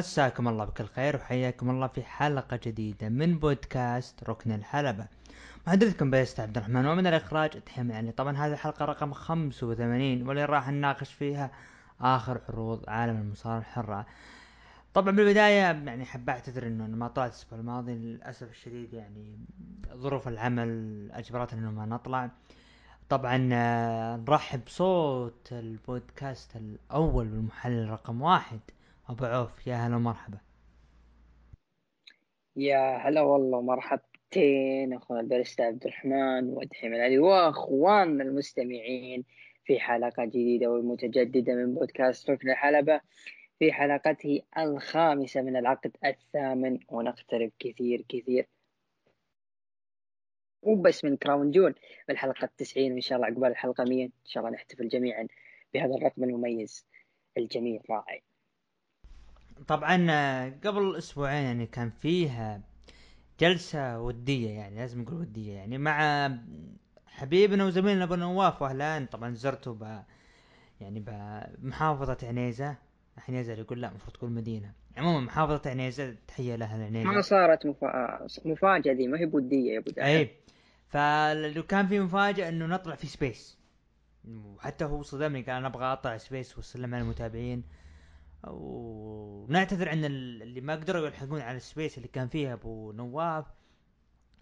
مساكم الله بكل خير وحياكم الله في حلقة جديدة من بودكاست ركن الحلبة. محدثكم بيست عبد الرحمن ومن الإخراج تحية يعني طبعا هذه الحلقة رقم 85 واللي راح نناقش فيها آخر عروض عالم المصارعة الحرة. طبعا بالبداية يعني حاب أعتذر إنه ما طلعت الأسبوع الماضي للأسف الشديد يعني ظروف العمل اجبرتنا إنه ما نطلع. طبعا آه، نرحب بصوت البودكاست الأول والمحلل رقم واحد. أبو عوف يا هلا ومرحبا. يا هلا والله مرحبتين أخونا الباريستا عبد الرحمن ودحيم العلي وأخواننا المستمعين في حلقة جديدة ومتجددة من بودكاست ركن الحلبة في حلقته الخامسة من العقد الثامن ونقترب كثير كثير. وبس من كراون جول بالحلقة التسعين وإن شاء الله عقبال الحلقة 100 إن شاء الله نحتفل جميعا بهذا الرقم المميز الجميل رائع. طبعا قبل أسبوعين يعني كان فيها جلسة ودية يعني لازم نقول ودية يعني مع حبيبنا وزميلنا أبو نواف. واهلان طبعا زرته ب يعني بمحافظة عنيزة. عنيزة يقول لا المفروض تقول مدينة. عموما محافظة عنيزة تحية لها عنيزة ما صارت مفا... مفاجأة ذي ما هي بودية يا أبو اي فلو كان في مفاجأة إنه نطلع في space وحتى هو صدمني قال أنا أبغى أطلع space وسلم على المتابعين. ونعتذر عن اللي ما قدروا يلحقون على ال space اللي كان فيها أبو نواف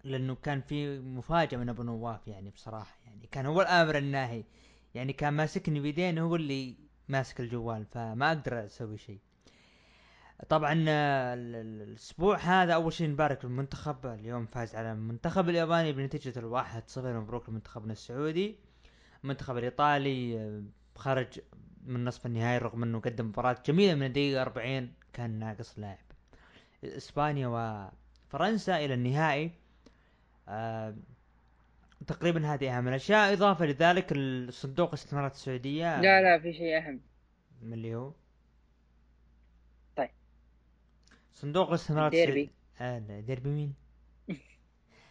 لأنه كان في مفاجأة من أبو نواف يعني بصراحة. يعني كان هو الآمر الناهي. يعني كان ماسكني بيدين هو اللي ماسك الجوال فما أقدر أسوي شيء. طبعا الأسبوع هذا أول شيء نبارك للمنتخب. اليوم فاز على المنتخب الياباني بنتيجة الواحد صفر مبروك لمنتخبنا السعودي. المنتخب الإيطالي خرج من نصف النهائي رغم إنه قدم مباراة جميلة من الدقيقة 40 كان ناقص لاعب. إسبانيا وفرنسا إلى النهائي. آه تقريبا هذه أهم الأشياء. إضافة لذلك الصندوق الاستثمارات السعودية. لا لا في شيء أهم. من اللي هو؟ طيب. صندوق الاستثمارات ديربي آه ديربي مين؟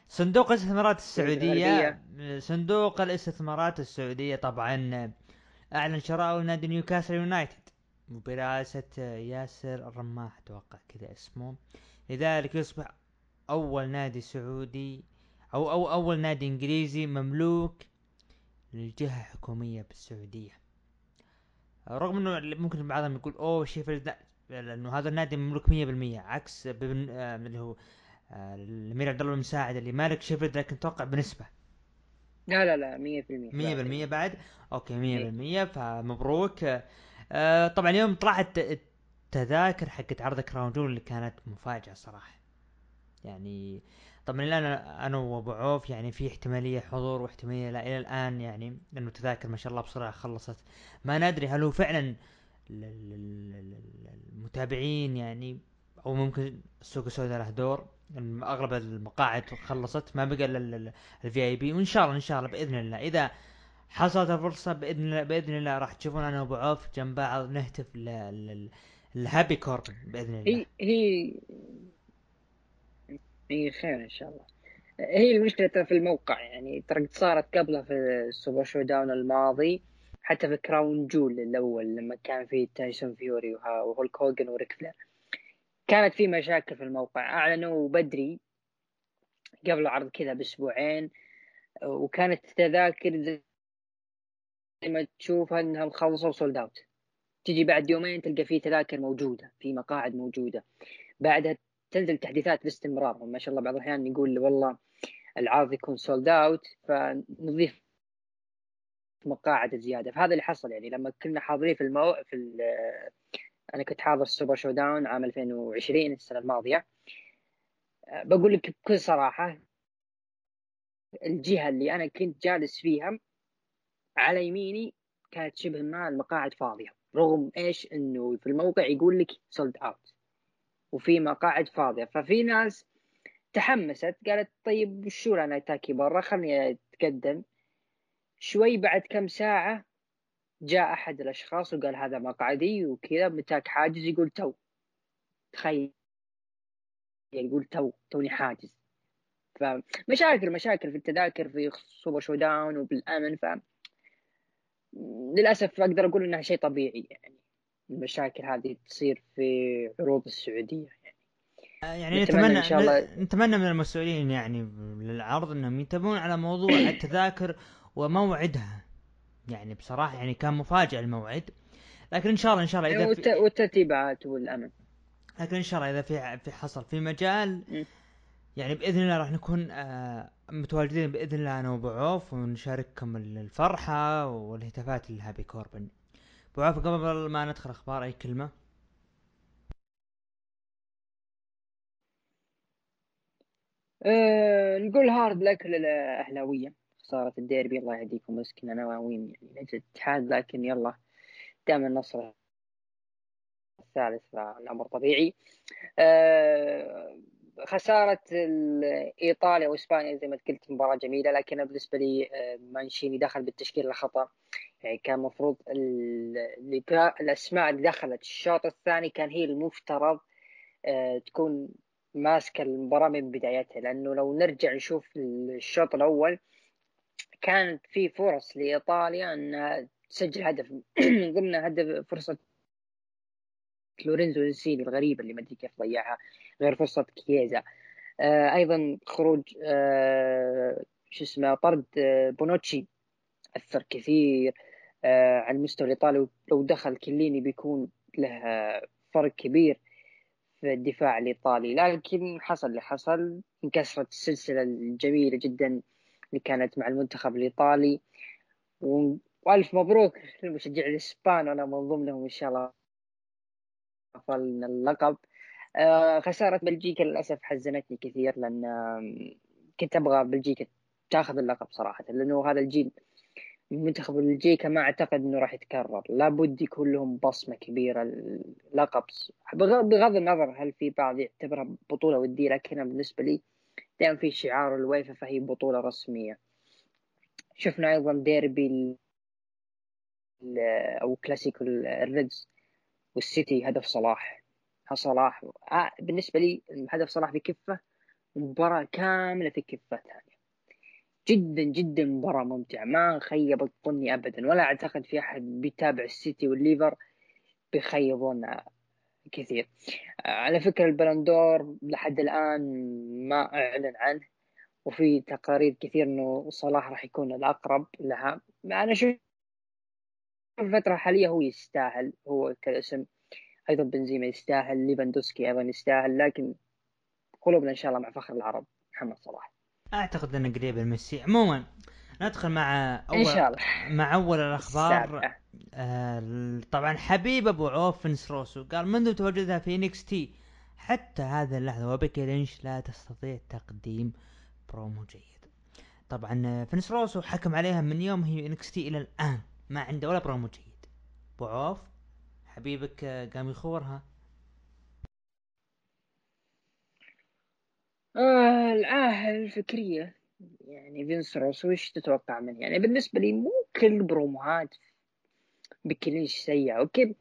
صندوق الاستثمارات السعودية. صندوق الاستثمارات السعودية طبعا أعلن شراء نادي نيوكاسل يونايتد. برئاسة ياسر الرميان أتوقع كذا اسمه. لذلك يصبح أول نادي سعودي أو أو أول نادي إنجليزي مملوك للجهة حكومية بالسعودية. رغم إنه ممكن بعضهم يقول أوه شيفيلد لأنه هذا النادي مملوك مية بالمية عكس آه، اللي هو آه، الأمير عبد الله المساعد اللي مالك شيفيلد لكن أتوقع بنسبة. لا لا لا 100% 100% بعد؟ okay 100% إيه. فمبروك. آه طبعا اليوم طلعت التذاكر حقت عرض كراون جول اللي كانت مفاجأة صراحة. يعني طبعا الآن أنا وأبو عوف يعني في احتمالية حضور واحتمالية لا إلى الآن يعني لأنه التذاكر ما شاء الله بسرعة خلصت. ما ندري هل هو فعلا المتابعين يعني أو ممكن السوق السوداء له دور. أغلب المقاعد خلصت ما بقى إلا ال VIP وإن شاء الله إن شاء الله بإذن الله. إذا حصلت الفرصة بإذن الله بإذن الله راح تشوفون أنا وأبو عوف جنب بعض نهتف لل Happy Corbin بإذن الله. هي هي هي خير إن شاء الله. هي المشكلة في الموقع. يعني ترى صارت قبلها في ال Super ShowDown الماضي حتى في Crown Jewel الأول لما كان في تايسون فيوري وهولك هوجن وريك فلير. كانت في مشاكل في الموقع. أعلنوا بدري قبل العرض كذا بأسبوعين وكانت التذاكر زي ما تشوفها إنها مخلصة و sold out تجي بعد يومين تلقى في تذاكر موجودة في مقاعد موجودة. بعدها تنزل تحديثات باستمرار ما شاء الله بعض الأحيان يقول والله العرض يكون sold out فنضيف مقاعد زيادة. فهذا اللي حصل يعني لما كنا حاضرين في المو... في أنا كنت حاضر ال Super ShowDown عام 2020 السنة الماضية. بقول لك بكل صراحة الجهة اللي أنا كنت جالس فيها على يميني كانت شبه ما المقاعد فاضية رغم إيش؟ إنه في الموقع يقول لك sold out وفي مقاعد فاضية. ففي ناس تحمست قالت طيب شو أنا تاكي برا؟ خلني أتقدم. شوي بعد كم ساعة جاء أحد الأشخاص وقال هذا مقعدي وكذا متاك حاجز يقول تو. تخيل. يقول تو توني حاجز. فمشاكل مشاكل في التذاكر في Super ShowDown وبالأمن ف للأسف أقدر أقول إنها شيء طبيعي يعني. المشاكل هذه تصير في عروض السعودية يعني. يعني نتمنى, إن شاء الله نتمنى من المسؤولين يعني للعرض إنهم ينتبهون على موضوع التذاكر وموعدها. يعني بصراحة يعني كان مفاجئ الموعد. لكن إن شاء الله إن شاء الله إذا في... والترتيبات والأمن. لكن إن شاء الله إذا في في حصل في مجال يعني بإذن الله راح نكون آه متواجدين بإذن الله أنا وأبو عوف ونشارككم الفرحة والهتافات لهابي كوربن. أبو عوف قبل ما ندخل أخبار أي كلمة. أه نقول hard luck للأهلاوية. خساره الديربي الله يهديكم مسكين أنا واوين يعني نجد اتحاد لكن يلا دام النصر الثالث فالامر طبيعي. أه خسارة إيطاليا وإسبانيا زي ما قلت مباراة جميلة لكن بالنسبة لي آه، مانشيني دخل بالتشكيل الخطأ يعني كان المفروض الأسماء اللي دخلت الشوط الثاني كان هي المفترض آه، تكون ماسكة المباراة من بدايتها لأنه لو نرجع نشوف الشوط الأول كانت في فرص لإيطاليا أنها تسجل هدف. من ضمنها هدف فرصة لورينزو انسيني الغريبة اللي ما أدري كيف ضيعها غير فرصة كييزا. آه أيضا خروج آه شو اسمه طرد آه بونوتشي أثر كثير آه على المستوى الإيطالي. لو دخل كليني بيكون له فرق كبير في الدفاع الإيطالي. لكن حصل اللي حصل انكسرت السلسلة الجميلة جدا اللي كانت مع المنتخب الإيطالي. وألف مبروك للمشجع الإسبان. وأنا من ضمنهم إن شاء الله حصلنا اللقب. آه، خسارة بلجيكا للأسف حزنتني كثير لأن كنت أبغى بلجيكا تاخذ اللقب صراحة لأنه هذا الجيل من منتخب بلجيكا ما أعتقد أنه راح يتكرر. لابد يكون لهم بصمة كبيرة اللقب بغض النظر هل في بعض يعتبرها بطولة ودية لكنها بالنسبة لي دائما في شعار الويفا فهي بطولة رسمية. شفنا أيضا ديربي أو كلاسيكو ال Reds والسيتي هدف صلاح. صلاح آه بالنسبة لي هدف صلاح في كفة مباراة كاملة في كفة ثانية. جدا جدا مباراة ممتعة. ما خيبت ظني أبدا ولا أعتقد في أحد بيتابع السيتي والليفر بيخيبون كثير. آه على فكرة البلندور لحد الآن ما أعلن عنه وفي تقارير كثير إنه صلاح راح يكون الأقرب لها. أنا أشوف الفترة الحالية هو يستاهل هو كاسم أيضا بنزيما يستاهل ليفاندوسكي أيضا يستاهل لكن قلوبنا إن شاء الله مع فخر العرب محمد صلاح. أعتقد إنه قريب لميسي عموما ندخل مع اول ان شاء الله. مع أول الأخبار. آه طبعا حبيب أبو عوف فينس روسو قال منذ تواجدها في NXT حتى هذه اللحظة وبيكي لينش لا تستطيع تقديم برومو جيد. طبعا فينس روسو حكم عليها من يوم هي انكس تي إلى الآن ما عنده ولا برومو جيد. أبو عوف حبيبك قام يخورها آه العاهة الفكرية يعني فينس روسو وش تتوقع منه؟ يعني بالنسبة لي مو كل بروموهات بكليش سيئة okay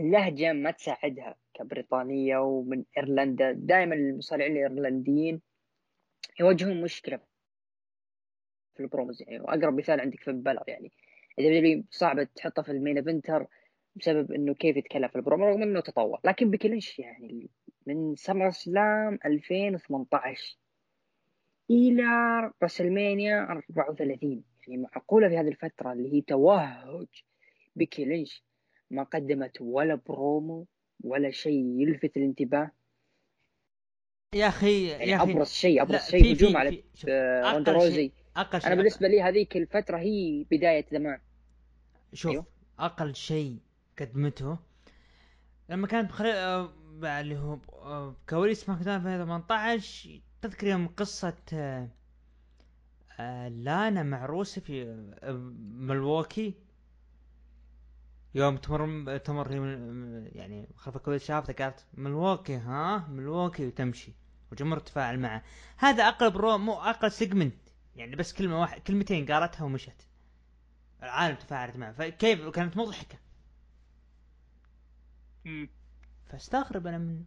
اللهجة ما تساعدها كبريطانية ومن إيرلندا. دائما المصارعين الإيرلنديين يواجهون مشكلة في ال promos. يعني واقرب مثال عندك فين بالور يعني. إذا صعبة تحطه في ال main eventer بسبب إنه كيف يتكلم في البرومو رغم إنه تطور. لكن بكلش يعني من SummerSlam 2018 إلى WrestleMania 34 يعني معقولة في هذه الفترة اللي هي توهج بيكي لينش ما قدمت ولا برومو ولا شيء يلفت الانتباه؟ يا أخي يعني يا أخي أبرز شيء أبرز شيء هجوم على روندا روزي أقل شيء أنا بالنسبة لي هذيك الفترة هي بداية The Man. شوف أيوه؟ أقل شيء قدمته لما كانت بخلي... آه، اللي هو آه، كواليس SmackDown في 2018 تذكر يوم قصة آه، لانا مع روسيف في ميلووكي يوم تمر تمر يعني خلف الكواليس شافته قالت ميلووكي ها؟ ميلووكي وتمشي والجمهور تفاعل معه. هذا أقل برو مو أقل segment يعني بس كلمة واحد كلمتين قالتها ومشت. العالم تفاعلت معه. فكيف؟ كانت مضحكة. فاستغرب أنا منه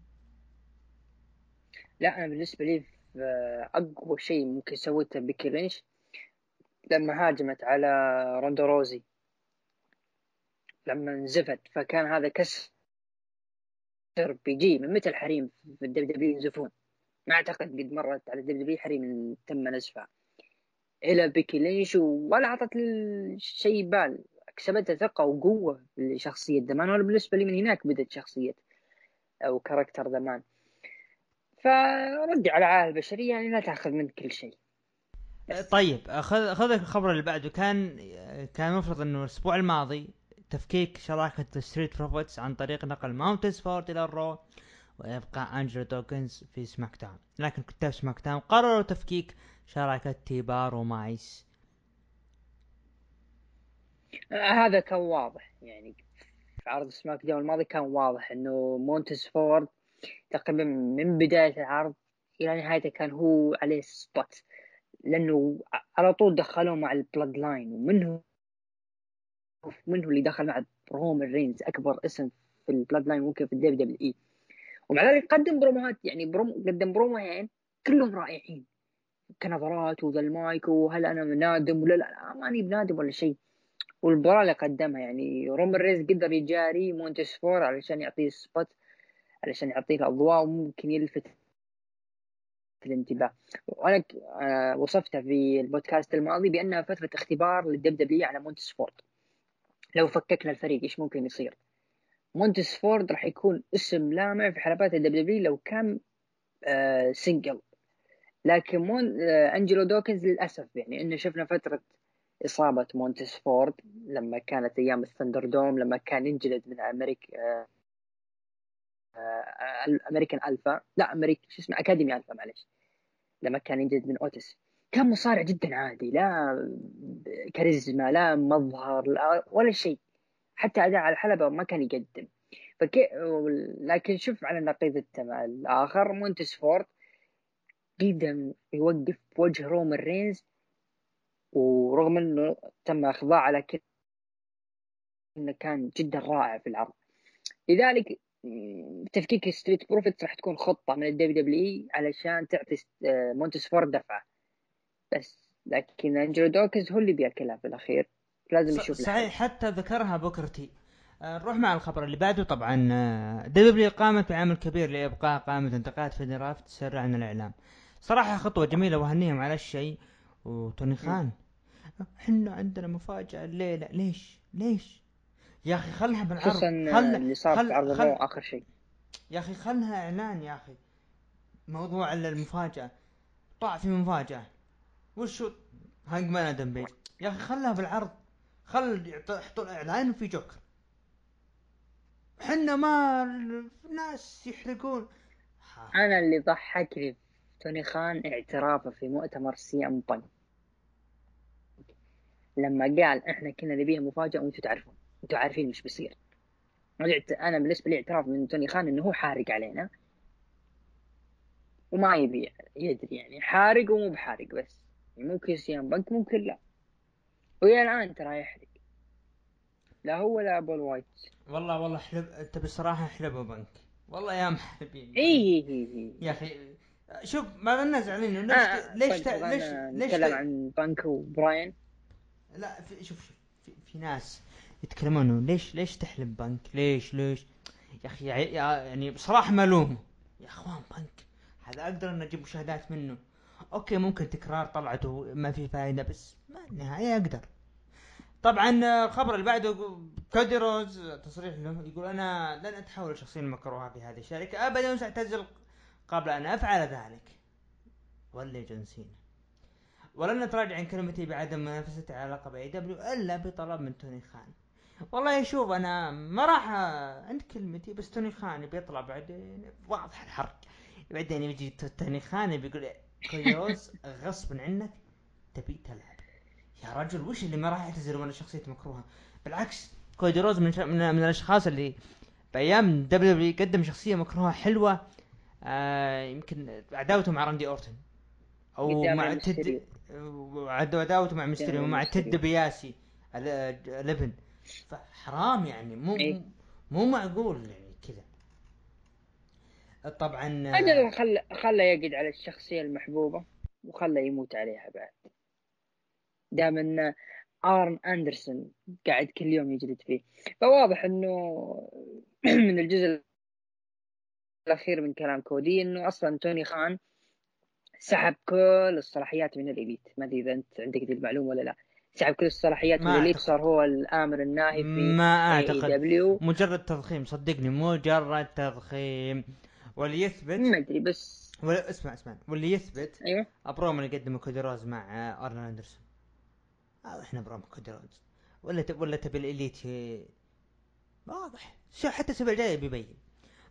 لا أنا بالنسبة لي أقوى شيء ممكن سويته بيكي لينش لما هاجمت على روندا روزي لما نزفت فكان هذا كسر بيجي من متى الحريم في ال WWE ينزفون؟ ما أعتقد قد مرت على ال WWE حريم تم نزفها إلى بيكي لينش ولا أعطت شيء بال. كسبتها ثقة وقوة لشخصية The Man وأنا بالنسبة لي من هناك بدت شخصية أو character The Man فرد على العاهة البشرية يعني لا تأخذ من كل شيء. طيب خذ خذ الخبر اللي بعده. كان كان المفروض إنه الأسبوع الماضي تفكيك شراكة Street Profits عن طريق نقل مونتيز فورد إلى ال Raw ويبقى انجلو دوكنز في SmackDown لكن كتاب SmackDown قرروا تفكيك شراكة تي بار ومايس هذا كان واضح. يعني في عرض SmackDown الماضي كان واضح إنه مونتيز فورد تقريبا من بداية العرض إلى نهايته كان هو عليه spot لأنه على طول دخلوه مع ال Bloodline ومنه منه اللي دخل مع رومان رينز أكبر اسم في ال Bloodline ممكن في ال WWE. ومع ذلك قدم بروموهات يعني بروم قدم بروموهين كلهم رائعين. كنظرات وذا المايك وهل أنا نادم ولا لا ماني بنادم ولا شيء. والمباراة اللي قدمها يعني رومان رينز قدر يجاري مونتيز فور علشان يعطيه spot علشان يعطيه الأضواء وممكن يلفت الانتباه. وأنا آه، وصفتها في البودكاست الماضي بأنها فتره اختبار لل WWE على مونتيز فورد لو فككنا الفريق إيش ممكن يصير. مونتيز فورد راح يكون اسم لامع في حلبات ال WWE لو كان آه single لكن مون آه أنجلو دوكنز للأسف يعني إنه شفنا فترة إصابة مونتيز فورد لما كانت أيام ال ThunderDome لما كان ينجلد من أمريكا آه American Alpha. لا أمريكا شو اسمه Academy Alpha معلش لما كان ينجد من أوتيس كان مصارع جدا عادي لا كاريزما لا مظهر لا ولا شيء. حتى أداء على الحلبة ما كان يقدم. فكي لكن شوف على النقيض الآخر مونتيز فورد قدر يوقف بوجه رومان رينز ورغم إنه تم إخضاع على كذا إنه كان جدا رائع في العرض. لذلك تفكيك Street Profits راح تكون خطة من ال WWE علشان تعطي آه، مونتيز فورد دفعة. بس. لكن أنجلو دوكنز هو اللي بياكلها في الأخير. لازم نشوف صحيح حتى ذكرها بوكر تي. آه، نروح مع الخبر اللي بعده. طبعا WWE قامت بعمل كبير لإبقاء قائمة انتقالات draft سرا عن الإعلام. صراحة خطوة جميلة وهنيهم على الشيء. وتوني خان إحنا عندنا مفاجأة الليلة ليش؟ ليش؟ يا أخي خلها بالعرض. خصوصا اللي صار في عرض خل... آخر شيء. يا أخي خلها إعلان يا أخي. موضوع المفاجأة. طاع في مفاجأة. وشو Hangman آدم بيج يا أخي خلها بالعرض. خل يحطون اعلان وفي جوكر. حنا ما ناس يحرقون. أنا اللي ضحكني توني خان اعترافه في مؤتمر سي إم بانك. لما قال إحنا كنا نبيها مفاجأة وأنتم تعرفون. أنتم عارفين مش بيصير. أنا بالنسبة لي اعتراف من توني خان إنه هو حارق علينا. وما يبي يدري يعني حارق ومو بحارق بس. ممكن سيام بنك ممكن لا. ويا الآن ترى يحرق. لا هو لا أبو الوايت. والله والله حلب أنت بصراحة حلبه بنك. والله يا محلبين إي إي إي يا أخي شوف ما بدنا زعلانين. ليش آه ليش طيب ليش ليش نتكلم عن بنك وبراين. لا في شوف شوف في, في ناس يتكلمون ليش ليش تحلم بنك؟ ليش ليش؟ يا أخي يعني بصراحة ملوم يا أخوان بنك هذا أقدر أن أجيب مشاهدات منه. أوكي ممكن تكرار طلعته ما في فائده بس ما النهاية أقدر. طبعا الخبر اللي بعده كودي روز تصريح له يقول أنا لن أتحول لشخصيه مكروهة في هذه الشركة ابدا وساعتزل قبل أن أفعل ذلك. ولا جون سينا. ولن نتراجع عن كلمتي بعدم منافستي على لقب AEW إلا بطلب من توني خان. والله شوف أنا ما راح عند كلمتي بس توني خان بيطلع بعدين واضح الحرق. بعدين يجي توني خان بيقول كويوز غصبا عنك تبي تلعب. يا رجل وش اللي ما راح يعتذر وأنا شخصيته مكروهة؟ بالعكس كودي روز من, من, من الأشخاص اللي بأيام WWE يقدم شخصية مكروهة حلوة آه يمكن عداوته مع راندي أورتن. أو مع تد عداوته مع ميستيريو ومع تيد ديبياسي لبن فحرام يعني مو إيه؟ مو معقول يعني. طبعا أجل خلى خلى يقعد على الشخصية المحبوبة وخلى يموت عليها بعد. دام إن آرن أندرسون قاعد كل يوم يجلد فيه. فواضح إنه من الجزء الأخير من كلام كودي إنه أصلا توني خان سحب كل الصلاحيات من ال Elite. ما أدري إذا أنت عندك دي المعلومة ولا لا. سحب كل الصلاحيات من ال Elite صار هو الآمر الناهي في ما أعتقد. دبليو مجرد تضخيم صدقني مجرد تضخيم. واللي يثبت ما أدري بس ولا اسمع اسمع. واللي يثبت أيوه. ابروم اللي قدمه كودي مع ارن أندرسون. إحنا بروم كودي ولا تب ولا تبي ال Elite؟ واضح. شو حتى الأسبوع الجاي بيبين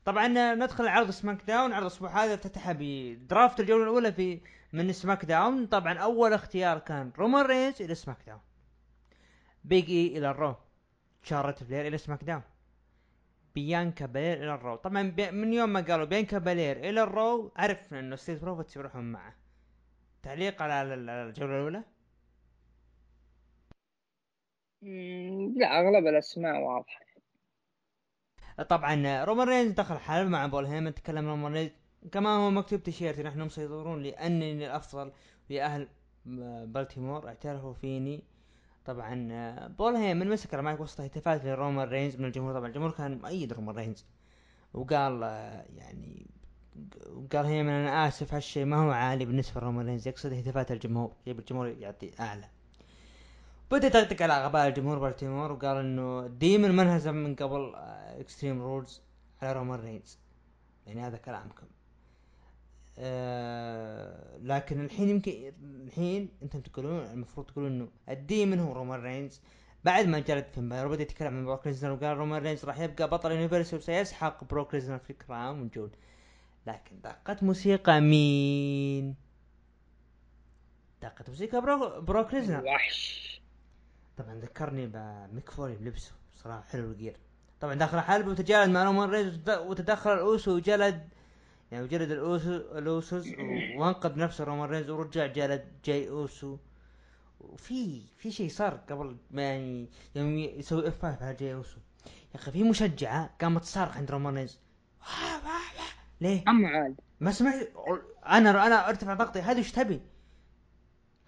طبعا ندخل عرض SmackDown. عرض الأسبوع هذا افتتح ب draft الجوله الأولى في من SmackDown. طبعا أول اختيار كان رومان رينز إلى SmackDown. بيج إي إلى ال Raw شارلت فلير إلى SmackDown. بيانكا بالير إلى ال Raw. طبعا من يوم ما قالوا بيانكا بالير إلى ال Raw عرفنا إنه ستريت بروفيتس يروحون معه. تعليق على الجولة الأولى؟ لا أغلب الأسماء واضحة. طبعا رومان رينز دخل الحلبة مع بول هيمن تكلم رومان رينز. كما هو مكتوب تيشيرت نحن مسيطرون لأنني الأفضل لأهل بلتيمور اعترفوا فيني. طبعا بول هيمن مسك المايك وسط هتافات لرومان رينز من الجمهور. طبعا الجمهور كان مؤيد رومان رينز وقال يعني قال هيمن أنا آسف هالشيء ما هو عالي بالنسبة لرومان رينز يقصد هتافات الجمهور يبي الجمهور يعطي أعلى. بدأ يطقطق على غباء الجمهور بالتيمور وقال إنه Demon ما انهزم من قبل Extreme Rules على رومان رينز. يعني هذا كلامكم. آه لكن الحين يمكن الحين أنتم تقولون المفروض تقولون إنه ال Demon هو رومان رينز. بعد ما جلد فين بالور بدا يتكلم عن بروك ليزنر وقال رومان رينز راح يبقى بطل Universal وسيسحق بروك ليزنر في ال Crown Jewel لكن دقت موسيقى مين؟ دقت موسيقى بروك, بروك ليزنر وحش. طبعا ذكرني بميك فولي بلبسه صراحة حلو ال gear. طبعا داخل حلبة وتجالد مع رومان رينز وتدخل الاوسو وجلد يعني وجلد الاوسو الأوسوس وانقذ نفسه رومان رينز ورجع جلد جاي أوسو. وفي في شيء صار قبل ما يعني يوم يسوي F على جاي أوسو. يا أخي في مشجعة قامت تصارخ عند رومان رينز ليه؟ اما عاد. ما سمعت؟ أنا أنا أرتفع ضغطي. هذه إيش تبي؟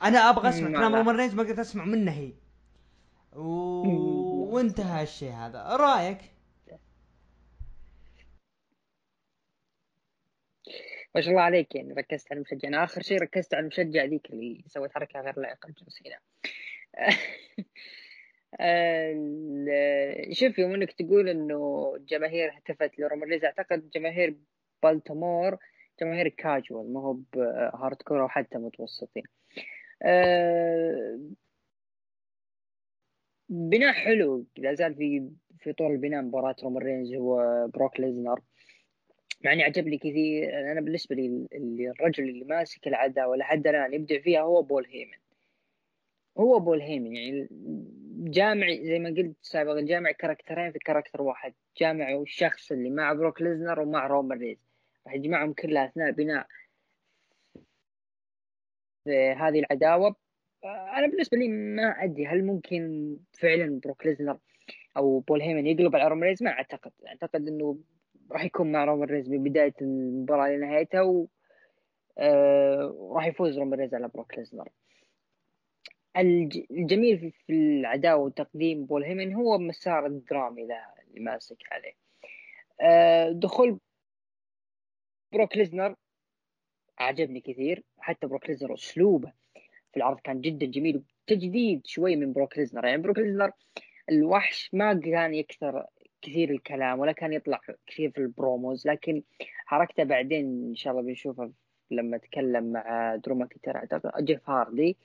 أنا أبغى أسمع كلام رومان رينز ما قدرت أسمع منه هي. و... وانتهى الشيء هذا. رأيك؟ ما شاء الله عليك يعني ركزت على المشجع. أنا آخر شيء ركزت على المشجع ذيك اللي سوت حركة غير لائقة جون سينا. شوف يوم إنك تقول إنه الجماهير هتفت لرومان رينز أعتقد جماهير بالتيمور جماهير كاجوال ما هو ب hardcore أو حتى متوسطين. أه بناء حلو لا زال في في طول البناء مباراة رومان رينز وبروك ليزنر. يعني عجبني كثير أنا بالنسبة لي اللي الرجل اللي ماسك العداوة لحد الان يبدع فيها هو بول هيمن. هو بول هيمن يعني جامع زي ما قلت سابقا جامع كاركترين في character واحد. جامع الشخص اللي مع بروك ليزنر ومع رومان رينز راح يجمعهم كلها أثناء بناء هذه العداوة. أنا بالنسبة لي ما أدري هل ممكن فعلا بروك ليزنر أو بول هيمن يقلب على رومان رينز؟ ما أعتقد. أعتقد إنه راح يكون مع رومان رينز من بدايه المباراة لنهايتها و آه راح يفوز رومان رينز على بروك ليزنر. الجميل في العداوه وتقديم بول هيمن هو المسار الدرامي له اللي ماسك عليه. آه دخول بروك ليزنر عجبني كثير. حتى بروك ليزنر أسلوبه في العرض كان جدا جميل. تجديد شوي من بروك ليزنر. يعني بروك ليزنر الوحش ما كان يكثر كثير الكلام ولا كان يطلع كثير في ال promos لكن حركته بعدين إن شاء الله بنشوفه لما تكلم مع درو أعتقد جيف هاردي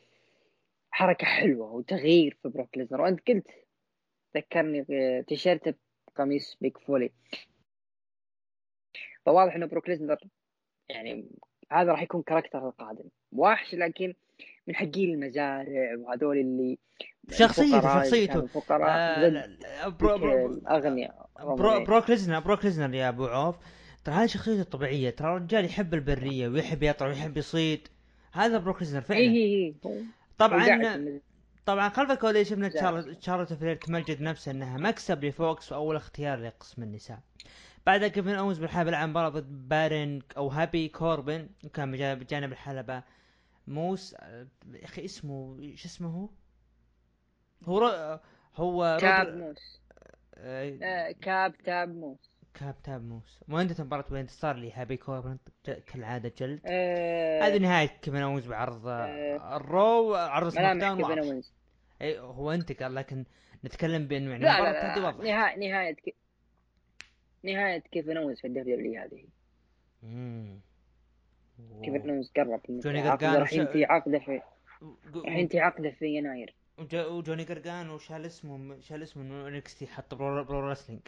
حركة حلوة وتغيير في بروك ليزنر. وأنت قلت ذكرني تيشيرت قميص ميك فولي. فواضح إنه بروك ليزنر يعني هذا راح يكون character القادم. وحش لكن من حقين المزارع وهذول اللي شخصيته شخصيته. الفقراء آه bro bro اغنياء bro بروك ليزنر بروك ليزنر يا أبو عوف. ترى هذه شخصيته الطبيعيه ترى الرجال يحب البرية ويحب يطلع ويحب يصيد. هذا بروك ليزنر فعلا. اي اي طبعا طبعا خلف الكواليس شفنا تشارلوت فلير تمجد نفسها إنها مكسب لفوكس وأول اختيار لقسم النساء. بعدها كيفن اونز بالحلبة لعب مباراة ضد بارن أو هابي كوربن وكان بجانب الحلبة موس. يا أخي اسمه شو اسمه هو؟ هو رو... هو رودر... موس. آه... آه كاب تاب موس. كاب تاب موس. مو انت مباراة وين صار لي هابي كوربن كالعادة جلد. آه هذه نهاية كيفن اوز بعرض آه، الرو عرض سماك داون إي هو أنت قال لكن نتكلم بأنه يعني لا لا, لا, واضحة. نهاية نهاية كي... نهاية كيفن اونز في الدبليو دبليو هذه. كيفن اونز قرب جوني قرقان وش- ينتهي عقده في راح ينتهي عقده في يناير. وجوني قرقان وشال اسمه شال اسمه من انكستي حط برو, برو رسلينج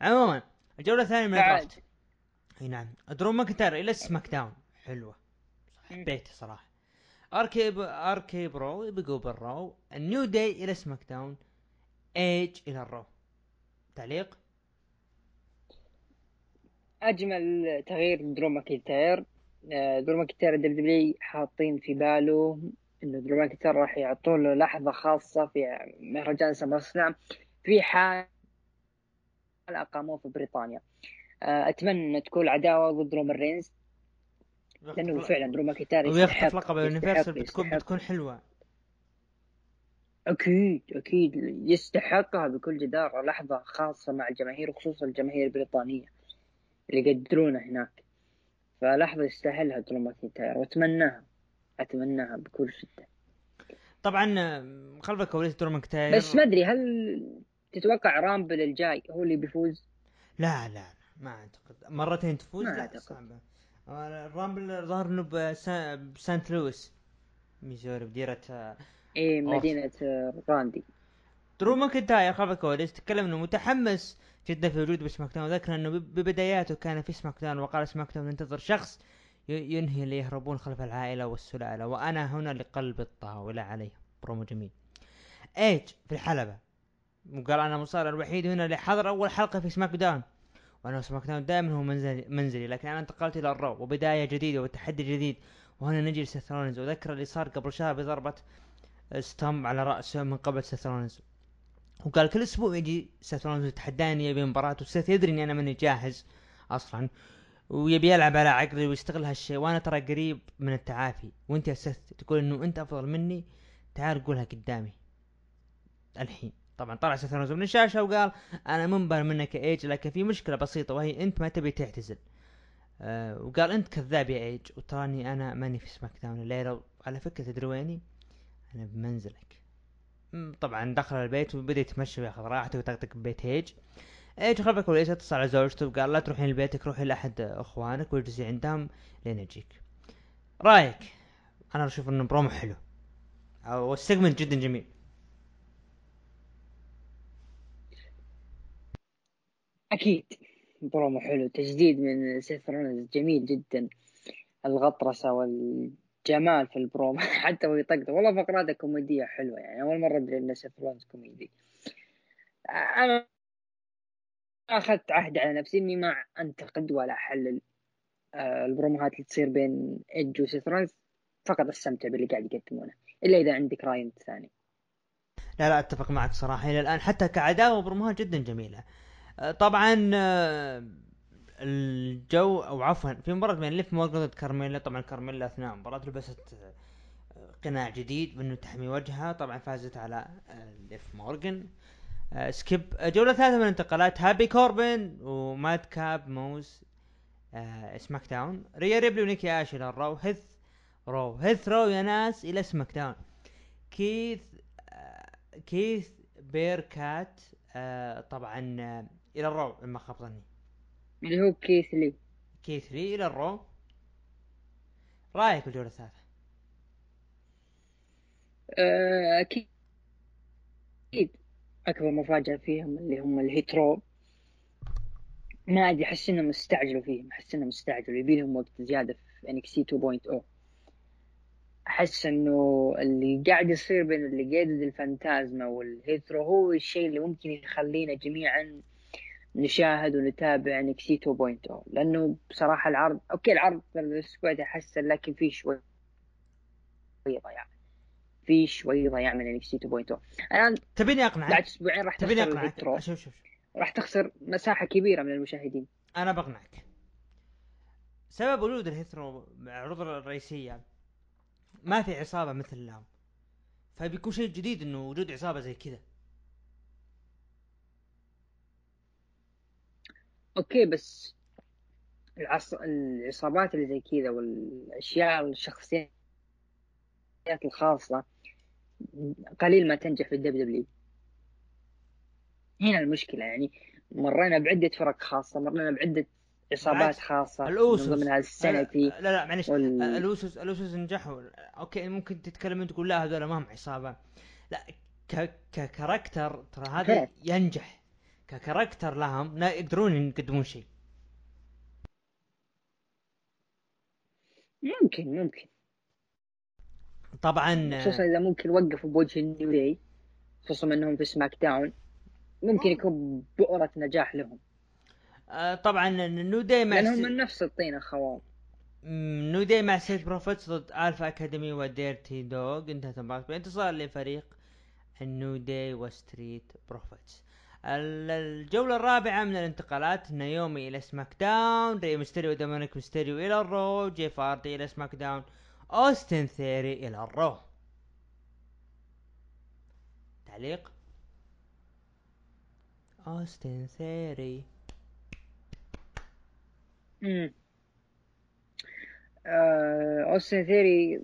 عموما الجولة الثانية من. ال Draft إي نعم. درو ماكنتاير إلى SmackDown. حلوة. مم. حبيته صراحة. RK-B... RK-Bro بقوا بال Raw. ال New Day إلى SmackDown. ايج إلى ال Raw. تعليق؟ أجمل تغيير درو ماكنتاير. آه، درو ماكنتاير WWE حاطين في باله إنه درو ماكنتاير راح يعطوا له لحظة خاصة في مهرجان Summer. Slam في حال أقاموه في بريطانيا. آه، أتمنى تكون عداوه ضد رومان رينز لأنه فعلا درو ماكنتاير يستحق لقب ال Universal بتكون. بتكون حلوة. أكيد أكيد يستحقها بكل جدارة لحظة خاصة مع الجماهير وخصوصا الجماهير البريطانية اللي يقدرونه هناك. فلحظة يستاهلها درو ماكنتاير وأتمناها. اتمناها بكل شدة. طبعا خلف الكواليس درو ماكنتاير بس ما أدري هل تتوقع رامبل الجاي هو اللي بيفوز؟ لا لا ما أعتقد. مرتين تفوز؟ ما لا. صعبة. آه، الرامبل ظهر إنه بسا- بسانت لويس ميزوري بديرة آه، إيه. مدينة آه، راندي. درو ماكنتاير خلف الكواليس تكلم إنه متحمس جدا في وجوده بسماك داون. ذكر إنه بب- ببداياته كان في سماك داون وقال سماك داون ينتظر شخص ينهي اللي يهربون خلف العائلة والسلالة وأنا هنا لقلب الطاولة عليه برومو جميل. ايج في الحلبة؟ وقال أنا مصارع الوحيد هنا اللي حضر أول حلقة في سماك داون. وأنا سماك داون دائما هو منزلي, منزلي لكن أنا انتقلت إلى الرو وبداية جديدة وتحدي جديد. وهنا نجي لسيث رولينز وذكر اللي صار قبل شهر بضربة stomp على رأسه من قبل سيث رولينز وقال كل أسبوع يجي سيث رولينز يتحداني يبي مباراة وسيث يدري إني أنا ماني جاهز أصلا. ويبي يلعب على عقلي ويستغل هالشيء وأنا ترى قريب من التعافي. وأنت يا سيث تقول إنه أنت أفضل مني تعال قولها قدامي. الحين. طبعا طلع سيث من الشاشة وقال أنا منبهر منك يا إيج لكن في مشكلة بسيطة وهي أنت ما تبي تعتزل. أه وقال أنت كذاب يا إيج وتراني أنا ماني في سماك داون الليلة على فكرة تدري ويني؟ أنا بمنزلك. طبعا دخل البيت وبدأ يتمشى وياخذ راحته ويطقطق ببيت إيج ايج خلف الكواليس اتصل على زوجته وقال لا تروحين لبيتك روحي لأحد إخوانك واجلسي عندهم لين اجيك رأيك؟ أنا أشوف إنه برومو حلو. وال segment جدا جميل. أكيد. برومو حلو. تجديد من سيث رولينز جميل جدا. الغطرسة والجمال في البرومو. حتى وهو يطقطق والله فقراته كوميدية حلوة يعني. أول مرة أدري إن سيث رولينز كوميدي. أنا أخذت عهد على نفسي إني ما أنتقد ولا أحلل آه، البروموهات اللي تصير بين إيدج وسيث رولينز فقط أستمتع باللي قاعد يقدمونه إلا إذا عندك أنت ثاني. لا لا أتفق معك صراحة. إلى الآن حتى كعداوه بروموهات جدا جميلة. آه، طبعا آه، الجو أو عفوا في مباراة بين ليف مورجان ضد كارميلا. طبعا كارميلا أثناء المباراة لبست قناع جديد بأنه تحمي وجهها. طبعا فازت على ليف مورجان skip آه، جولة ثالثة من الانتقالات هابي كوربن ومادكاب موس آه، سماك داون ريا ريبلي ونيكي آش إلى الرو هيت رو هيت رو يا ناس إلى سماك داون كيث آه، كيث بير كات آه، طبعا آه، إلى الرو لما خاب ظني. اللي هو كيث لي. كيث لي إلى الرو رأيك بالجولة الثالثة؟ آه، أكبر مفاجأة فيهم اللي هم الهيترو. ما أدري أحس إنهم استعجلوا فيهم أحس إنهم استعجلوا يبي لهم وقت زيادة في NXT 2.0 أحس إنه اللي قاعد يصير بين ليغادو ديل فانتازما والهيترو هو الشيء اللي ممكن يخلينا جميعا نشاهد ونتابع NXT 2.0 لأنه بصراحة العرض okay العرض في الأسبوع ده حسن لكن في شوي ضياع. في شوي ضياع من NXT 2.0 الآن تبيني بعد اقنعك أسبوعين راح تبيني أقنعك. شوف شوف شوف. راح تخسر مساحة كبيرة من المشاهدين. أنا بقنعك. سبب وجود الهيت رو العروض الرئيسية ما في عصابة مثل لام فبيكون شيء جديد إنه وجود عصابة زي كذا. okay بس العص... العصابات اللي زي كذا والأشياء الشخصيات الخاصة قليل ما تنجح في الدب دبليو هنا المشكلة يعني مرينا بعدة فرق خاصة مرينا بعدة عصابات خاصة الأوسوس. من ضمنها السانيتي لا لا معلش وال... الأوسوس الأوسوس نجحوا. okay ممكن تتكلم تقول لا هذول ما هم عصابة. لا ك... ك character ترى هذا ينجح. ك character لهم لا يقدرون يقدمون شيء. ممكن ممكن. طبعا خصوصا إذا ممكن وقفوا بوجه النيو داي خصوصا إنهم في سماك داون ممكن يكون بؤرة نجاح لهم. آه طبعا نو داي مع لأنهم من نفس الطينه خوان نو داي مع ستريت بروفيتس ضد ألفا أكاديمي وديرتي دوغ. انتهت المباراة. بانتصار لفريق النو داي وستريت بروفيتس. الجولة الرابعة من الانتقالات نايومي إلى سماك داون ري ميستيريو ودومينيك ميستيريو إلى الرو جيف هاردي إلى سماك داون. أوستن ثيوري إلى الرو. تعليق. أوستن ثيوري. امم أوستن ثيري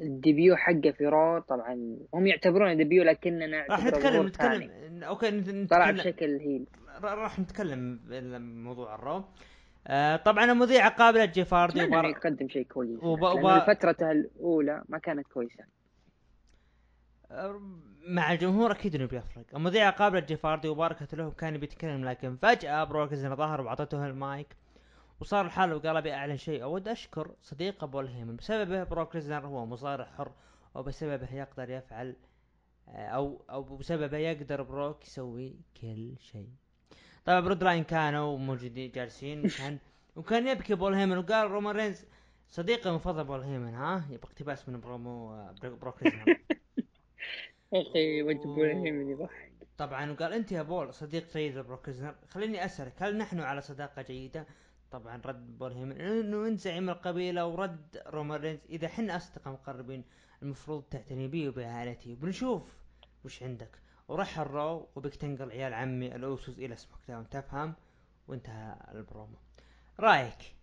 ال debut حقه في رو. طبعا هم يعتبرونه debut لكننا راح نتكلم نتكلم okay نتكلم طلع بشكل هيل. راح نتكلم بموضوع الرو. آه طبعا المذيعة قابلة جيف هاردي وبار... يقدم شيء كويس وب... وب... فترته الأولى ما كانت كويسة. آه، مع الجمهور أكيد إنه بيفرق. المذيعة قابلت جيف هاردي وباركت له وكان بيتكلم لكن فجأة بروك ظهر وعطته المايك وصار الحال وقال أبي أعلن شيء. أود أشكر صديق بول هيمن. بسببه بروك ليزنر هو مصارع حر وبسببه يقدر يفعل آه، أو أو بسببه يقدر بروك يسوي كل شيء. طبعا Bloodline كانوا موجودين جالسين. وكان وكان يبكي بول هيمن. وقال رومان رينز صديقي المفضل بول هيمن ها؟ يبغى اقتباس من برومو آه، بروك ليزنر أخي وجه بول هيمن يضحك. طبعا. وقال أنت يا بول صديق جيد لبروك خليني أسألك هل نحن على صداقة جيدة؟ طبعا رد بول هيمن إنه انت زعيم القبيلة. ورد رومان رينز إذا حنا أصدقاء مقربين المفروض تعتني بي وبعائلتي بنشوف وش عندك. وراح الرو وبكى تنقل عيال عمي الاوسوس إلى سماك داون تفهم؟ وانتهى البرومو. رأيك؟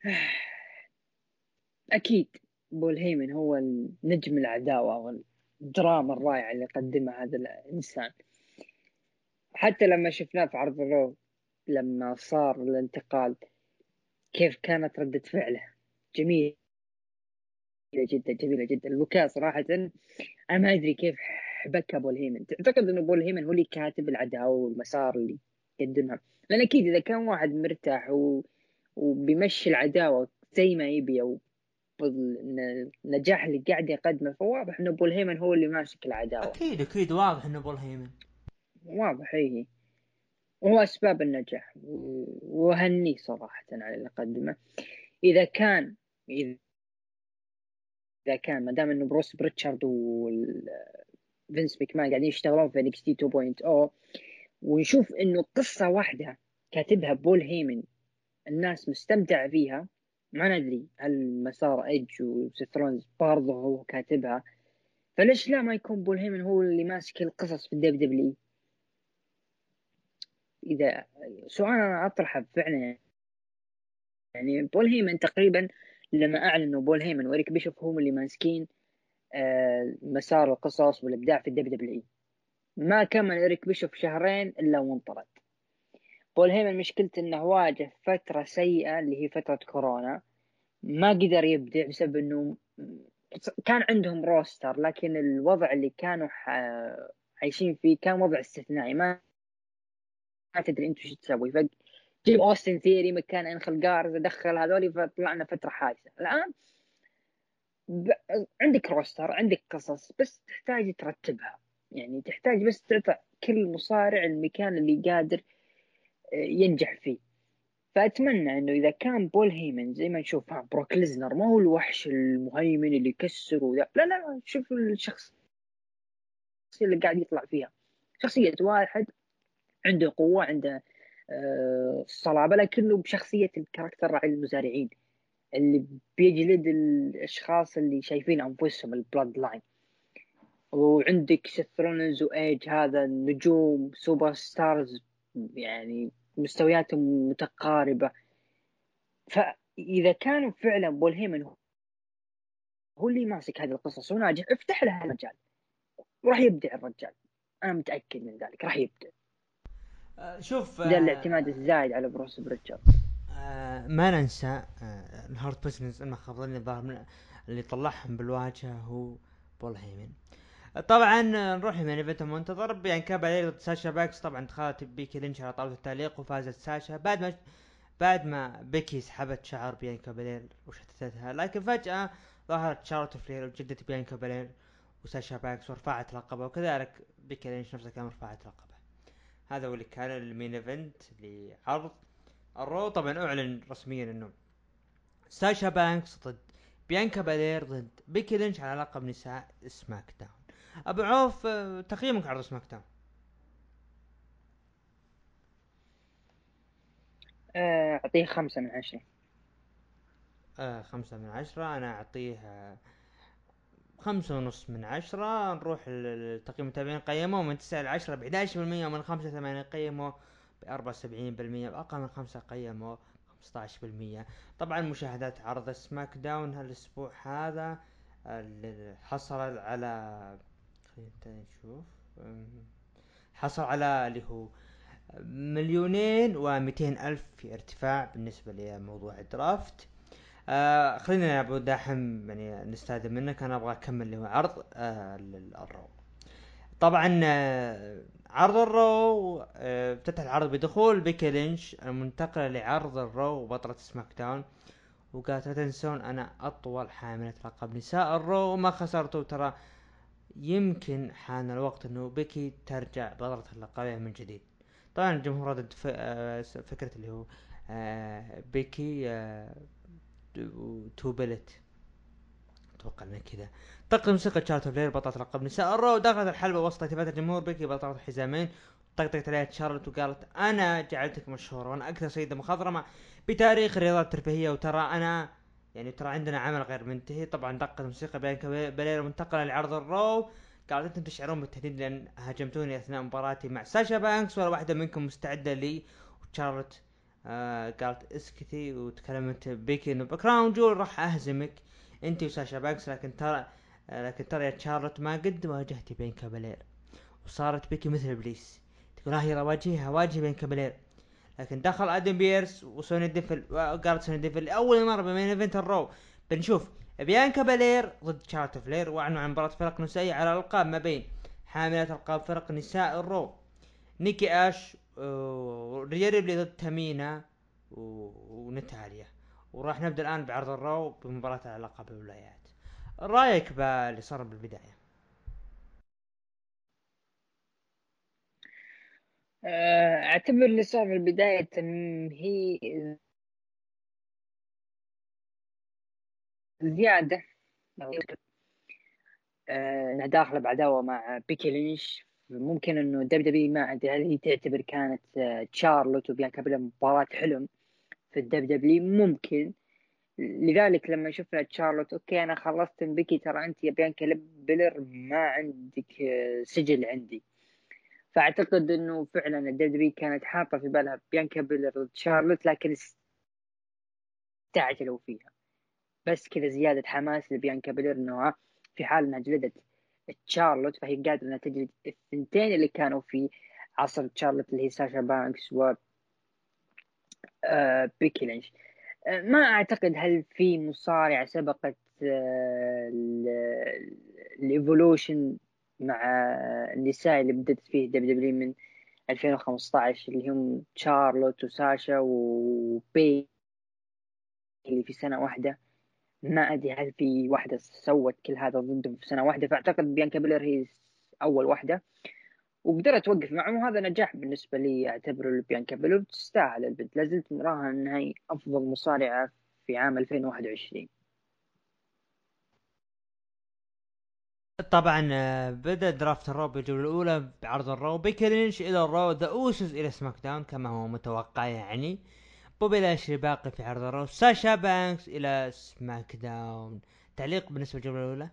أكيد. بول هيمن هو نجم العداوة والدراما الرائعة اللي قدمها هذا الإنسان. حتى لما شفناه في عرض الرو لما صار الانتقال كيف كانت ردة فعله. جميلة جدا جميلة جدا. البكاء صراحة أنا ما أدري كيف بكى بول هيمن. تعتقد أنه بول هيمن هو اللي كاتب العداوة والمسار اللي يقدمها. لأن أكيد إذا كان واحد مرتاح و... وبيمشي العداوة زي ما يبي أو النجاح اللي قاعد يقدمه فواضح إنه بول هيمن هو اللي ماسك العداوة. أكيد أكيد واضح إنه بول هيمن. واضح إيه وهو أسباب النجاح وهنيه صراحة على اللي قدمه. إذا كان إذا كان ما دام إنه بروس بريتشارد وفينس ميكمان قاعدين يشتغلون في NXT 2.0 ونشوف إنه قصة واحدة كاتبها بول هيمن الناس مستمتعه فيها. ما ندري هل مسار إيدج وسيث رولنز برضه هو كاتبها. فليش لا ما يكون بول هيمن هو اللي ماسك القصص في ال WWE إذا سؤال أنا أطرحه فعلا يعني بول هيمن تقريبا لما أعلنوا بول هيمن وإريك بيشوف هم اللي ماسكين آه، مسار القصص والإبداع في ال WWE ما كمل إريك بيشوف شهرين إلا وانطرد. بول هيمن مشكلته إنه واجه فترة سيئة اللي هي فترة كورونا. ما قدر يبدع بسبب إنه كان عندهم roster لكن الوضع اللي كانوا عايشين فيه كان وضع استثنائي. ما تدري انت وش تسوي. فجيب أوستن ثيري مكان أنخل جارزا دخل هذولي فطلعنا فترة حادثة. الآن ب... عندك roster عندك قصص بس تحتاج ترتبها. يعني تحتاج بس تعطي كل مصارع المكان اللي قادر آه، ينجح فيه. فأتمنى إنه إذا كان بول هيمن زي ما نشوف بروك ليزنر ما هو الوحش المهيمن اللي يكسر وذا. لا لا شوف الشخص اللي قاعد يطلع فيها. شخصية واحد عنده قوة عنده آه، صلابه لكنه بشخصيه ال character راعي المزارعين اللي بيجلد الأشخاص اللي شايفين أنفسهم ال Bloodline وعندك سيث رولنز وإيدج هذا نجوم superstars يعني مستوياتهم متقاربة. فإذا كانوا فعلا بول هيمن هو اللي ماسك هذه القصص وناجح افتح له المجال. وراح يبدع الرجال. أنا متأكد من ذلك راح يبدع. شوف ده الاعتماد الزايد على بروس بريتشارد. آه ما ننسى آه ال Hurt Business المخفضين الظاهر اللي طلعهم بالواجهة هو بول هيمن. طبعا نروح main event المنتظر بيانكا بالير ضد ساشا بانكس. طبعا دخلت بيكي لينش على طاولة التعليق وفازت ساشا. بعد ما بعد ما بيكي سحبت شعر بيانكا بالير وشتتتها لكن فجأة ظهرت شارلوت فلير وجلدت بيانكا بالير وساشا بانكس ورفعت لقبه وكذلك بيكي لينش نفسها كان رفعت لقبه هذا هو اللي كان ال main event لعرض الرو. طبعا أعلن رسميا إنه ساشا بانكس ضد بيانكا بالير ضد بيكي لينش على لقب نساء سماك داون. أبو عوف آه، تقييمك عرض سماك داون. آه، أعطيه خمسة من عشرة. آه خمسة من عشرة. أنا أعطيه آه خمسة ونص من عشرة نروح لتقييم المتابعين قيموه من تسعة لعشرة بحداش بالمية ومن خمسة ثمانية قيموه بأربعة وسبعين بالمية بأقل من خمسة قيموه خمسة بالمية. طبعا مشاهدات عرض سماك داون هالأسبوع هذا حصل على خلينا نشوف حصل على اللي هو مليونين ومئتين ألف في ارتفاع بالنسبة لموضوع ال draft. آه خلينا يا أبو داحم يعني نستأذن منك. أنا أبغى أكمل اللي هو عرض آه الرو طبعا آه عرض الرو آه افتتح العرض بدخول بيكي لينش المنتقلة لعرض الرو وبطلة سماك داون. وقالت لا تنسون أنا أطول حاملة لقب نساء الرو وما خسرتوا. ترى يمكن حان الوقت إنه بيكي ترجع بطلة اللقبية من جديد. طبعا الجمهور ردد فكرة اللي هو بيكي two belts. أتوقع انه كذا. دقت موسيقى تشارلوت فلير بطلة لقب نساء. الرو دخلت الحلبة وسط اهتمامات الجمهور. بيكي بطلة الحزامين. طقطقت عليها شارلوت وقالت أنا جعلتك مشهورة وأنا أكثر سيدة مخضرمة بتاريخ الرياضات الترفيهية. وترى أنا يعني ترى عندنا عمل غير منتهي. طبعا دقت موسيقى بيانكا بلير منتقلة لعرض الرو. قالت أنتم تشعرون بالتهديد لأن هاجمتوني أثناء مباراتي مع ساشا بانكس ولا واحدة منكم مستعدة لي. وشارلوت آه قالت اسكتي وتكلمت بيكي إنه ب Crown Jewel راح أهزمك. انت وساشا بانكس لكن ترى آه لكن ترى يا شارلوت ما قد واجهتي بيانكا بالير وصارت بيكي مثل إبليس. تقول ها يلا واجهها واجهي بيانكا بالير لكن دخل أدم بيرس وسوني ديفل وقالت سوني ديفل لأول مرة ب main event الرو. بنشوف بيانكا بالير ضد شارلوت فلير وأعلنوا عن مباراة فرق نسائية على الالقاب ما بين حاملات ألقاب فرق نساء الرو. نيكي آش وريا ريبلي ضد تامينا ونتاليا وراح نبدأ الان بعرض الرو بمباراة العلاقة بالولايات رأيك باللي صار بالبداية؟ آه، أعتبر اللي صار بالبداية تمهيد زيادة. آه، انها داخله بعداوه مع بيكي لينش ممكن إنه دب دبي ما ادري هل هي تعتبر كانت تشارلوت آه، وبيانكا بيلا مباراة حلم في ال WWE ممكن. لذلك لما شفنا تشارلوت okay أنا خلصت من بيكي ترى أنت يا بيانكا بيلر ما عندك آه، سجل عندي. فأعتقد إنه فعلا ال WWE كانت حاطة في بالها بيانكا بيلر ضد شارلوت لكن استعجلوا فيها. بس كذا زيادة حماس لبيانكا بيلر إنه في حال إنها جلدت. تشارلوت فهي قادرة إنها تجلد الثنتين اللي كانوا في عصر تشارلوت اللي هي ساشا بانكس و آه، بيكي لينش. آه، ما أعتقد هل في مصارعة سبقت آه، ال evolution مع النساء اللي بدت فيه WWE من 2015 اللي هم تشارلوت وساشا وبيكي اللي في سنة واحدة. ما أدري هل في واحدة سوت كل هذا ضدهم في سنة واحدة فأعتقد بيانكا بيلر هي أول واحدة. وقدرت توقف معهم وهذا نجاح بالنسبة لي أعتبره بيانكا بيلر تستاهل البنت. لازلت نراها انها أفضل مصارعة في عام 2021 طبعا آه، بدأ draft الرو بالجوله الأولى بعرض الرو بيكي لينش إلى الرو The Usos إلى سماك داون كما هو متوقع يعني. بوبي لاشلي باقي في عرض الرو ساشا بانكس إلى سماك داون تعليق بالنسبة للجوله الأولى.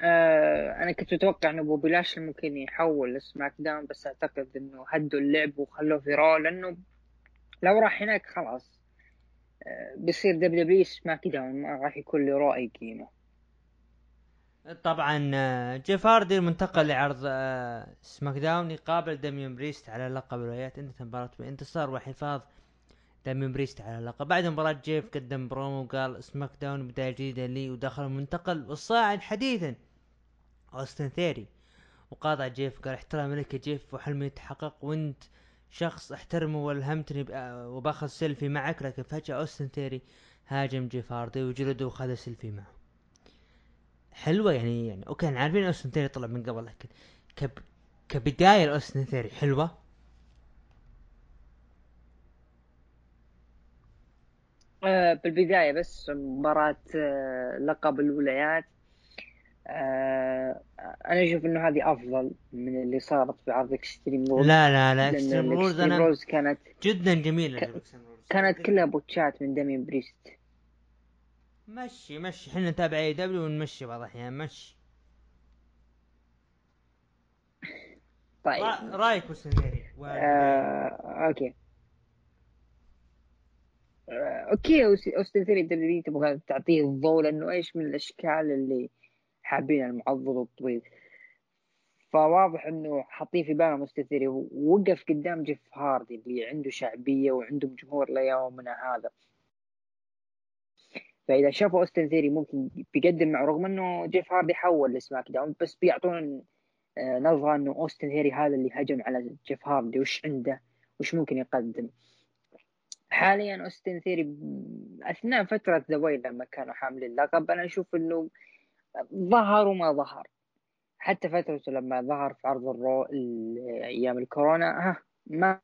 آه أنا كنت متوقع إنه بوبي لاشلي ممكن يحول لسماك داون بس أعتقد إنه هدوا اللعب وخلوه في رو لأنه لو راح هناك خلاص. آه بيصير WWE سماك داون ما راح يكون له رو أي قيمة. طبعا آه، جيف هاردي المنتقل لعرض آه، سماك داون يقابل داميون بريست على لقب الولايات انتهت المباراة بانتصار وحفاظ داميون بريست على اللقب بعد مباراة جيف قدم برومو وقال سماك داون بداية جديدة لي ودخل المنتقل والصاعد حديثا. أوستن ثيري وقاطع جيف قال احترم لك يا جيف وحلمي يتحقق. وإنت شخص احترمه وألهمتني وباخذ سيلفي معك لكن فجأة أوستن ثيري هاجم جيف هاردي وجلده وخذ سيلفي معه. حلوة يعني يعني okay عارفين أوستن ثيري طلع من قبل لكن كب كبداية لأوستن ثيري حلوة؟ آه بالبداية بس مباراة آه لقب الولايات. آه أنا أشوف إنه هذه أفضل من اللي صارت في عرض Extreme Rules لا لا لا Extreme Rules أنا كانت جدا جميلة ك... كانت كلها بوتشات من دامين بريست مشي مشي. إحنا نتابع AEW ونمشي بعض الأحيان. مشي. طيب. رأيك أوستن ثيري آه، okay. آه، okay. اوستن ثيري WWE تبغى تعطيه الضوء؟ لأنه إيش من الأشكال اللي حابين المعضل الطويل فواضح إنه حاطين في بالهم اوستن ثيري ووقف قدام جيف هاردي اللي عنده شعبية وعنده جمهور ليومنا هذا. فإذا شافوا أوستن ثيري ممكن بيقدم مع رغم إنه جيف هاردي حول لسماك داون بس بيعطون آه، نظرة إنه أوستن ثيري هذا اللي هجم على جيف هاردي وش عنده؟ وش ممكن يقدم؟ حاليا أوستن ثيري أثناء فترة The Way لما كانوا حاملين اللقب أنا أشوف إنه ظهر وما ظهر. حتى فترته لما ظهر في عرض الرو أيام الكورونا ها ما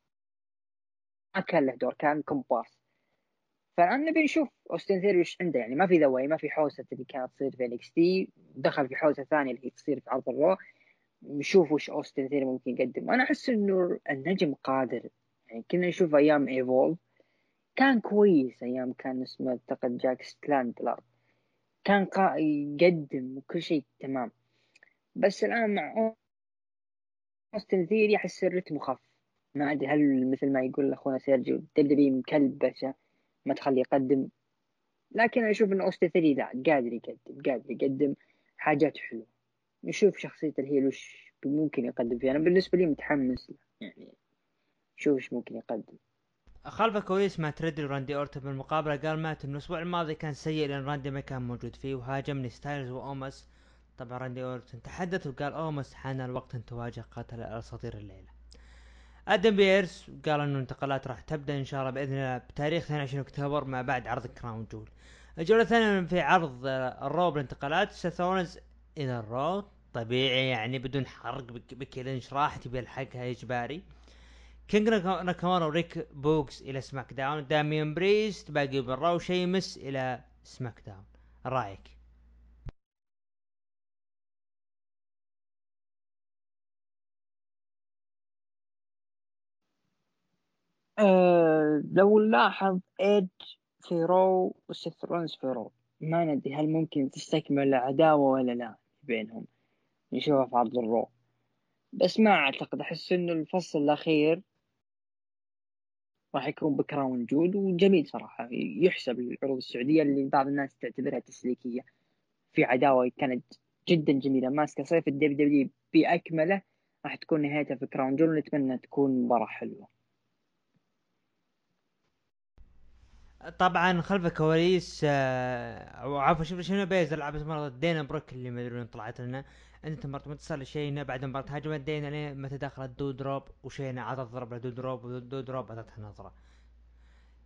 ما كان له دور كان كومبارس فالان نبي نشوف أوستن ثيري وش عنده يعني ما في The Way ما في حوسة اللي كانت تصير في NXT دخل في حوسة ثانية اللي تصير في عرض الرو. نشوف وش أوستن ثيري ممكن يقدم. أنا أحس إنه النجم قادر يعني كنا نشوف أيام Evolve كان كويس أيام كان اسمه أعتقد جاك ستلاندلر كان قا... يقدم وكل شيء تمام. بس الآن مع أوستن ثيري أحس الرتم خف. ما أدري هل مثل ما يقول أخونا سيرجيو WWE مكلبشة. ما تخليه يقدم. لكن أشوف إن اوستن ثيوري لا قادر يقدم قادر يقدم حاجات حلوة. نشوف شخصية ال heel وش ممكن يقدم فيها. أنا بالنسبة لي متحمس يعني شوف إيش ممكن يقدم. خلف الكواليس مات ريدل وراندي أورتن بالمقابلة قال مات إنه الأسبوع الماضي كان سيء لأن راندي ما كان موجود فيه وهاجمني ستايلز وأومس. طبعا راندي أورتن تحدث وقال أومس حان الوقت أن تواجه قاتل الاساطير الليلة. آدم بيرس قال إنه الانتقالات راح تبدأ إن شاء الله بإذن الله بتاريخ 22 أكتوبر ما بعد عرض كراون جول. الجولة الثانية في عرض الرو بالانتقالات سيث إلى الرو طبيعي يعني بدون حرق بكي راح تبي الحقها إجباري. كينج ناكامورا وريك بوغز إلى سماك داون داميان بريست باقي بالرو شيمس إلى سماك داون رأيك أه لو نلاحظ ايج في رو وسيث رولنز في رو ما ندري هل ممكن تستكمل العداوة ولا لا بينهم. نشوفها في عرض الرو. بس ما أعتقد أحس إنه الفصل الأخير راح يكون بكراون جول وجميل صراحة. يحسب العروض السعودية اللي بعض الناس تعتبرها تسليكية. في عداوة كانت جدا جميلة. ماسكة صيف الدبليو دبليو بأكمله راح تكون نهايتها في كراون جول ونتمنى تكون مباراة حلوة. طبعا خلف الكواليس أو عفوا شوف شنو بيز لعبت مرة دينا بروك اللي ما أدري طلعت لنا. أنت ما تصل شينا بعد مباراة هاجمت دينا لين متى دخلت دو دروب وشينا عطت ضربة دو دروب ودو دروب عطتها نظرة.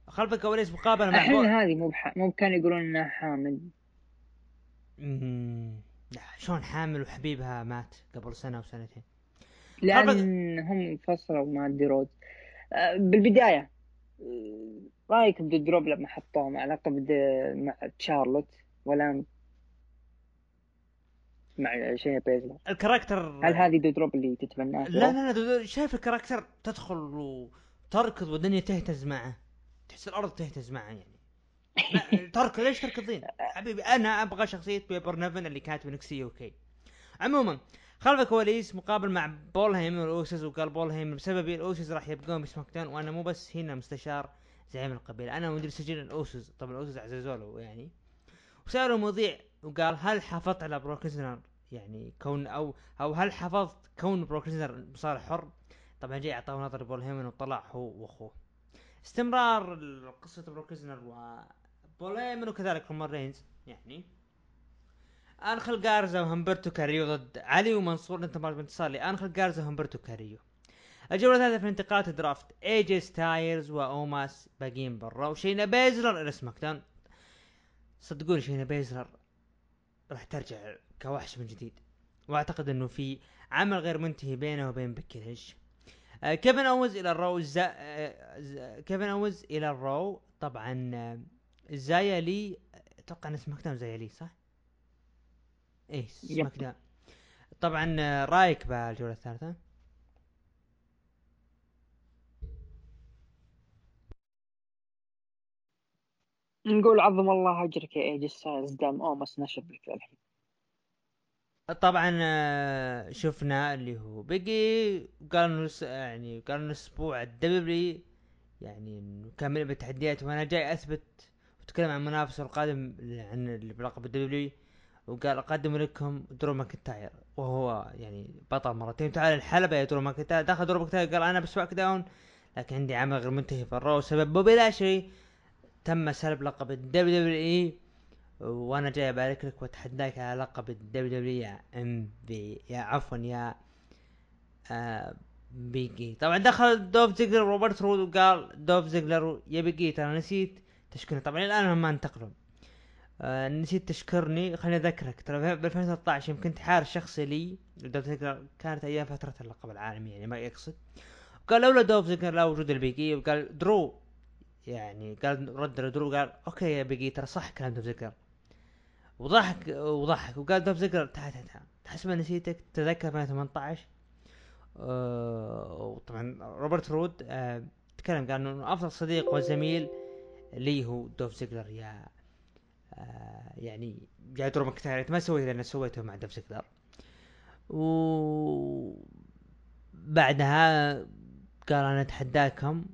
خلف الكواليس مقابلة مع الحين هذه مو بح... مو كانوا يقولون إنها حامل. شلون حامل وحبيبها مات قبل سنة وسنتين لأن هم فصلوا مع ديروز. آه، بالبداية رايك بدودروب لما حطوه مع لقب مع تشارلوت ولا مع شينا بيزلر ال character هل هذه دودروب اللي تتمناها؟ لا لا لا شايف ال character تدخل وتركض والدنيا تهتز معه تحس الأرض تهتز معه يعني تركض ليش تركضين؟ حبيبي أنا أبغى شخصية بيبر نيفن اللي كانت بنكسي أوكي عموما خلف الكواليس مقابل مع بول هيم والأوسس وقال بول هيم بسبب الأوسس راح يبقون بسماك داون وأنا مو بس هنا مستشار زعيم القبيلة. أنا مدير سجل الاوسس طبعا الاوسس عززوا يعني. وسالوا المذيع وقال هل حافظت على بروك يعني كون أو أو هل حفظت كون بروك مصارع حر؟ طبعا جاي أعطاه نظر بول هيمن وطلع هو وأخوه. استمرار قصة بروك وبول هيمن وكذلك رومان رينز. يعني آنخل جارزا وهمبرتو كاريو ضد علي ومنصور. انت انتصار لآنخل جارزا وهمبرتو كاريو. الجولة الثالثة في انتقالات ال draft ايجي ستايلز واوماس باقيين برو وشينا بيزلر إلى سماك داون صدقوني شينا بيزلر راح ترجع كوحش من جديد. وأعتقد إنه في عمل غير منتهي بينه وبين بكي آه كيفن اوينز إلى الرو زا... آه كيفن اوينز إلى الرو. طبعا آه زايا لي أتوقع إن سماك داون زايا لي صح؟ إيه سماك داون طبعا رأيك بالجولة الثالثة؟ نقول عظم الله أجرك يا ايجي ستايلز دام أومس نشب لك الحين طبعا آه، شفنا اللي هو بيج إي قال انه يعني قال انه الأسبوع الدبلي يعني انه كان بالتحديات وأنا جاي أثبت وتكلم عن منافسه القادم عن اللي بلقب الدبلي وقال أقدم لكم درو ماكنتاير. وهو يعني بطل مرتين. تعال الحلبة يا درو ماكنتاير. دخل درو ماكنتاير قال أنا بسماك داون لكن عندي عمل غير منتهي في الرو بسبب لاشلي. تم سلب لقب الدبليو دبليو إي وأنا جاي ابارك لك وأتحداك على لقب الدبليو دبليو يا إم بي يا عفوا يا آه بيجي. طبعا دخل دوف زيجلر وروبرت رود وقال دوف زيجلر يا بيجي ترى نسيت تشكرني طبعا الآن ما انتقلوا. آه نسيت تشكرني خليني أذكرك ترى ب 2013 يمكن حارس شخصي لي. دوف زيجلر كانت أيام فترة اللقب العالمي يعني ما يقصد قال لولا دوف زيجلر لا وجود البيجي وقال درو يعني قال رد درو قال okay يا بيجي ترى صح كلام دوف زيجلر وضحك وضحك وقال دوف زيجلر تعال تعال تحس ما نسيتك تذكر 2018 آه وطبعا روبرت رود آه تكلم قال إنه أفضل صديق وزميل لي هو دوف زيجلر يا آه يعني يا درو ماكنتاير ما سويت اللي سويته مع دوف زيجلر و بعدها قال أنا أتحداكم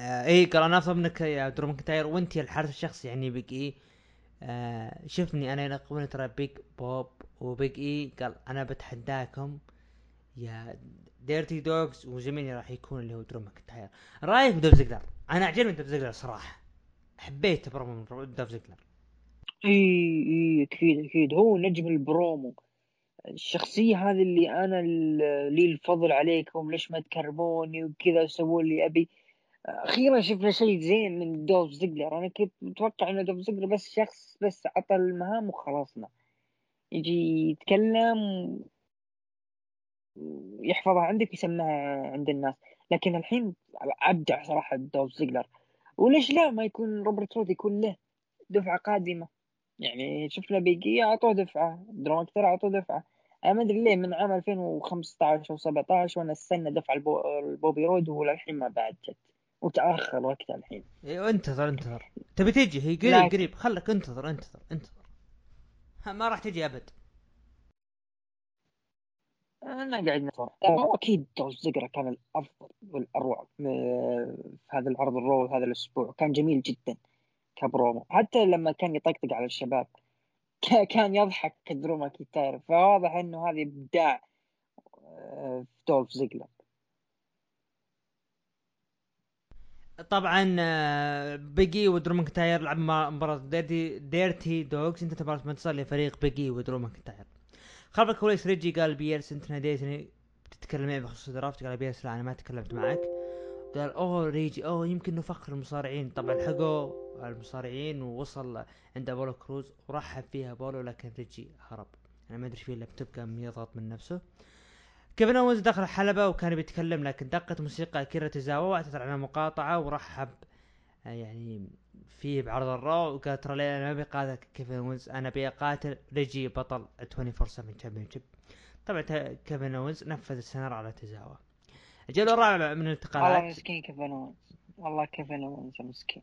آه إيه قال أنا افضل منك يا درو ماكنتاير وأنت الحارس الشخصي يعني بك إيه؟ آه شفني أنا يلقبوني ترى بيج بوب وبيج اي قال أنا بتحداكم يا ديرتي دوغز وزميلي راح يكون اللي هو درو ماكنتاير رأيك بدوف زيجلر أنا عجبني دوف زيجلر صراحة. حبيت برومو من دوف زيجلر إي إي أكيد أكيد. هو نجم البرومو. الشخصية هذه اللي أنا لي الفضل عليكم ليش ما تكرموني وكذا سووا اللي أبي؟ أخيرا شفنا شيء زين من دوف زيجلر. أنا كنت متوقع ان دوف زيجلر بس شخص بس عطى المهام وخلصنا. يجي يتكلم يحفظها عندك ويسمعها عند الناس. لكن الحين أبدع صراحة دوف زيجلر. وليش لا؟ ما يكون روبرت رود يكون له دفعة قادمة. يعني شفنا بيجي أعطوه دفعة درونكتر أعطوه دفعة. أنا ما أدري ليه من عام 2015 أو 17 وأنا أستنى دفع البوبي رود وللحين ما بعد جت. وتأخر وقتها الحين. أيوه انتظر انتظر. تبي تجي هي قريب قريب. خلك انتظر انتظر انتظر. ما راح تجي أبد. أنا قاعد نتفرج هو أكيد زيجلر كان الأفضل والأروع. في هذا العرض ال Raw هذا الأسبوع. كان جميل جدا كبرومو. حتى لما كان يطقطق على الشباب كان يضحك درو ماكيتاير فواضح إنه هذا إبداع آه، في دولف زيجلر طبعا آه، Big E ودرو ماكنتاير لعب مباراة Dirty Dirty Dawgs انتهت مباراة انتصار لفريق Big E ودرو ماكنتاير خلف الكواليس ريجي قال بيرس أنت ناديتني تتكلم معي بخصوص ال draft؟ قال بيرس لا أنا ما تكلمت معك. قال أوه ريجي أوه يمكن نفخر المصارعين. طبعا لحقوا المصارعين ووصل عند ابولو كروز ورحب فيه أبولو لكن ريجي هرب. أنا ما أدري فيه اللابتوب كان يضغط من نفسه. كيفن اونز دخل الحلبة وكان بيتكلم لكن دقت موسيقى أكيرا تزاوا وأعتذر عن المقاطعة ورحب آه، يعني فيه بعرض ال Raw وقال ترى أنا ما أبي قاتل كيفن اونز أنا أبي أقاتل ريجي بطل 24 7 champion طبعا كيفن اونز نفذ ال stunner على تزاوا الجولة الرابعة من والله الانتقالات مسكين كيفن اونز والله كيفن اونز مسكين.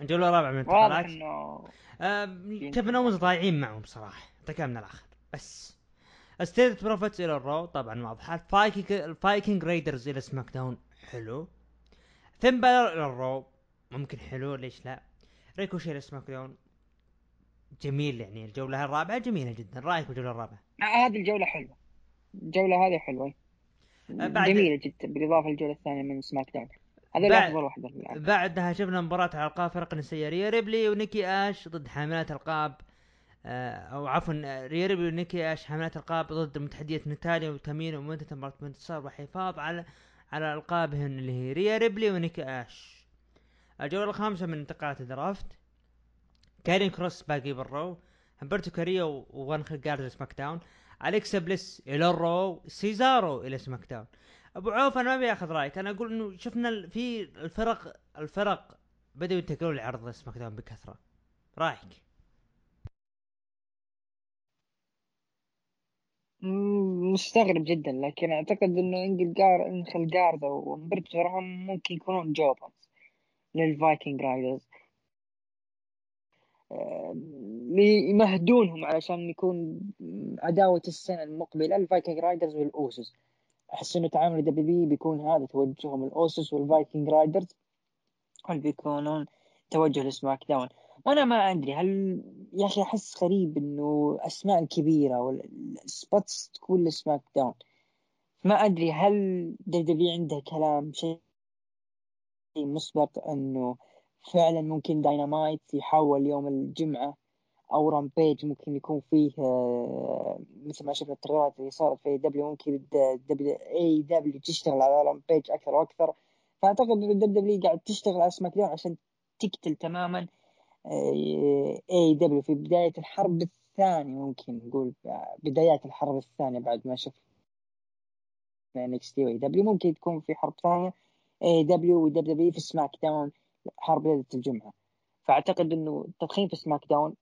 الجولة الرابعة من واضح الانتقالات. إنه آم، كيفن اونز ضايعين معهم صراحة اعطيك من الآخر. بس. Street Profits إلى ال Raw طبعا واضحه ال Viking ال Viking Raiders إلى SmackDown حلو. ثم بالر إلى ال Raw ممكن حلو ليش لا؟ ريكوشي إلى SmackDown جميل يعني الجولة الرابعة جميلة جدا. رأيك بالجولة الرابعة؟ آه، هذه الجولة حلوة. الجولة هذه حلوة. بعد- جميلة جدا بالإضافة للجولة الثانية من SmackDown هذول بعد- في العالم بعدها شفنا مباراة على ألقاب فرق ريا ريبلي ونيكي آش ضد حاملات ألقاب آه، أو عفوا آه، ريا ريبلي ونيكي اش حاملات ألقاب ضد متحدية ناتاليا وتامين وانتهت مباراة انتصار والحفاظ على على ألقابهن اللي هي ريا ريبلي ونيكي اش الجولة الخامسة من انتقالات ال draft كارين كروس باقي بال Raw. همبرتو كاريو وانخل جارز سماك داون أليكسا بليس إلى ال Raw. سيزارو إلى SmackDown أبو عوف أنا ما أبي أخذ رأيك. أنا أقول إنه شفنا في الفرق الفرق بدأوا ينتقلون لعرض SmackDown بكثرة. رأيك؟ مستغرب جدا لكن أعتقد إنه إنجل جار إنخل جارزا وهمبرتو راهم ممكن يكونون jobbers لل Viking Raiders. يمهدونهم علشان يكون عداوة السنة المقبلة ال Viking Raiders وال Usos. أحس إنه تعامل WWE بيكون هذا توجههم ال Usos وال Viking Raiders هل بيكونون توجه ل SmackDown. وأنا ما أدري هل يا أخي أحس غريب إنه أسماء الكبيره وال spots تكون ل SmackDown ما أدري هل WWE عنده كلام شيء مسبق إنه فعلا ممكن داينامايت يحول يوم الجمعة أو Rampage ممكن يكون فيه آه، مثل ما شفنا التغيرات اللي صارت في WWE ممكن AEW تشتغل على Rampage أكثر وأكثر. فأعتقد إنه WWE قاعد تشتغل على SmackDown عشان تقتل تماما AEW في بداية الحرب الثانية ممكن نقول بدايات الحرب الثانية بعد ما شفنا NXT و AEW. ممكن تكون في حرب ثانية إي دبليو ودبليو في SmackDown حرب ليلة الجمعة. فأعتقد إنه التضخيم في سماك داون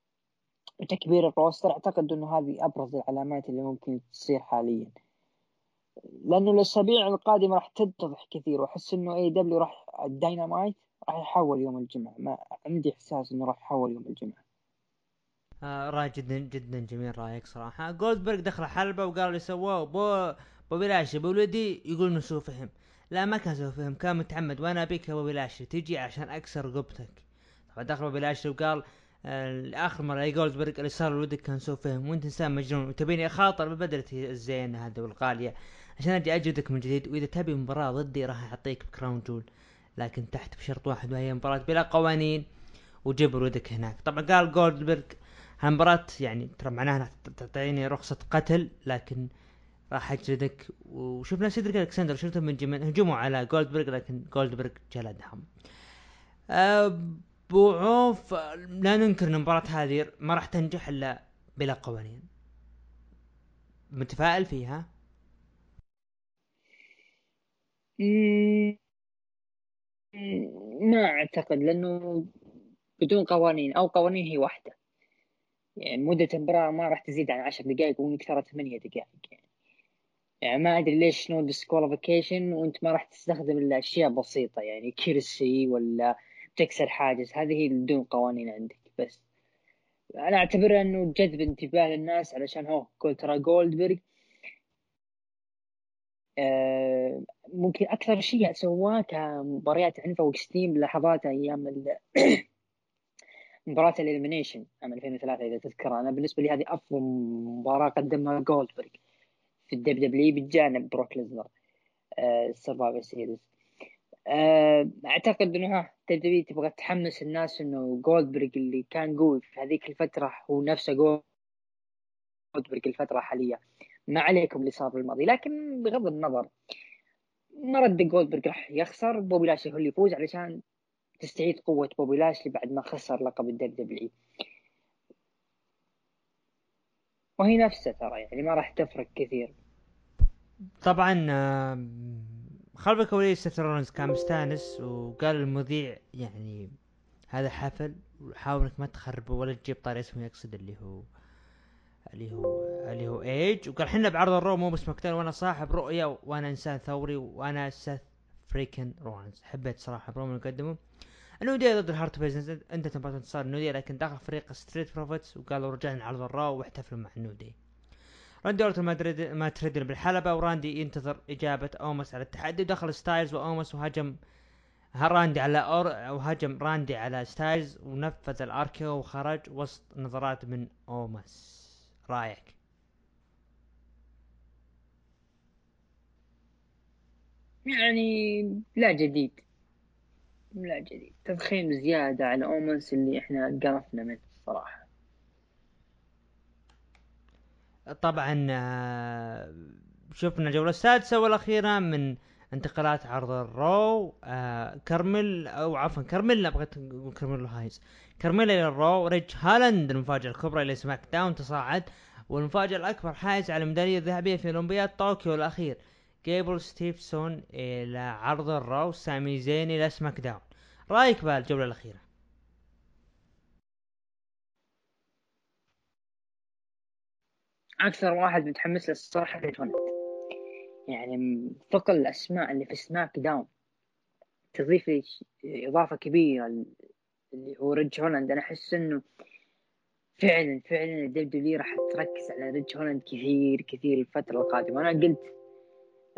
وتكبير ال roster أعتقد إنه هذه أبرز العلامات اللي ممكن تصير حاليا. لأنه الأسابيع القادمة راح تتضح كثير وأحس إنه AEW راح الداينامايت راح يحول يوم الجمعة. ما عندي إحساس انه راح يحول يوم الجمعة. آه راي جدا جدا جميل رأيك صراحة. جولدبرغ دخل حلبة وقال اللي سواه بو بوبي لاشلي بولدي يقول إنه سوء فهم. لا ما كان سوء فهم كان متعمد. وأنا أبيك يا بوبي لاشلي تجي عشان أكسر رقبتك. طبعا دخل بوبي لاشلي وقال آه اخر مرة جولدبرغ اللي صار لولدك كان سوء فهم وأنت إنسان مجنون وتبيني أخاطر ببدلتي الزينة هذا والغالية. عشان أجي اجلدك من جديد وإذا تبي مباراة ضدي راح أعطيك ب Crown Jewel لكن تحت بشرط واحد وهي مباراة بلا قوانين وجيب ولدك هناك. طبعا قال جولدبرغ هالمباراة يعني ترى معناها إنها تعطيني رخصة قتل لكن راح اجلدك وشفنا سيدريك ألكسندر شيلتون بنجامن هجموا على جولدبرغ لكن جولدبرغ جلدهم أبو عوف لا ننكر إن المباراة هذه ما راح تنجح إلا بلا قوانين. متفائل فيها؟ ما أعتقد لأنه بدون قوانين أو قوانين هي واحدة. يعني مدة المباراة ما راح تزيد عن 10 دقائق ونكسرها 8 دقائق. يعني. يعني ما أدري ليش no disqualification وأنت ما راح تستخدم إلا أشياء بسيطة يعني كرسي ولا تكسر حاجز. هذه هي بدون قوانين عندك بس. أنا أعتبرها إنه جذب انتباه الناس علشان هو ترى جولدبرغ ممكن أكثر شيء سواه كمباريات عنيفه و extreme لحظات أيام ال- مباراة ال elimination عام 2003 إذا تذكر. أنا بالنسبة لي هذه أفضل مباراة قدمها جولدبرغ في ال WWE بجانب بروك ليزنر ال Survivor Series أعتقد إنه ها WWE تبغى تحمس الناس إنه جولدبرغ اللي كان قوي في هذيك الفترة هو نفسه جولدبرغ الفترة الحاليه ما عليكم اللي صار في الماضي لكن بغض النظر مرد جولدبرغ راح يخسر بوبي لاشلي هو اللي يفوز علشان تستعيد قوة بوبي لاشلي بعد ما خسر لقب ال WWE وهي نفسها ترى يعني ما راح تفرق كثير. طبعا خلف الكواليس سيث رولينز كان مستانس وقال المذيع يعني هذا حفل وحاول إنك ما تخربه ولا تجيب طاري اسمه يقصد اللي هو اللي هو اللي هو إيج. وقال إحنا بعرض ال Raw مو بس مقتل وأنا صاحب رؤية وأنا إنسان ثوري وأنا سيث freakin رولينز حبيت صراحة برومو اللي قدمه ال New Day ضد ال Hurt Business. أنت تبغى انتصار ال New Day لكن داخل فريق Street Profits وقالوا رجعنا عرض ال Raw واحتفلوا مع ال New Day راندي أورتون مات ريدل بالحلبة وراندي ينتظر إجابة أوموس على التحدي. ودخل ستايلز وأوموس وهجم راندي على أور وهجم راندي على ستايلز ونفذ ال RKO وخرج وسط نظرات من أوموس. رايك؟ يعني لا جديد. لا جديد. تضخيم زيادة على أوموس اللي إحنا قرفنا منه الصراحة طبعا آه، شفنا الجولة السادسة والأخيرة من انتقالات عرض ال Raw آه كرمل أو عفوا كرميلا بغيت أقول كرميل هايز كرميلا إلى ال Raw ريدج هولاند المفاجأة الكبرى إلى SmackDown تصاعد والمفاجأة الأكبر حائز على الميدالية الذهبية في اولمبياد طوكيو الأخير. جيبل ستيفسون إلى عرض ال Raw سامي زين إلى SmackDown. رأيك بالجوله الأخيرة؟ أكثر واحد متحمس له الصراحه يعني ثقل الأسماء اللي في SmackDown تضيف لي إضافة كبيرة اللي هو ريدج هولاند أنا أحس إنه فعلا فعلا ال WWE راح تركز على ريدج هولاند كثير كثير الفترة القادمة. أنا قلت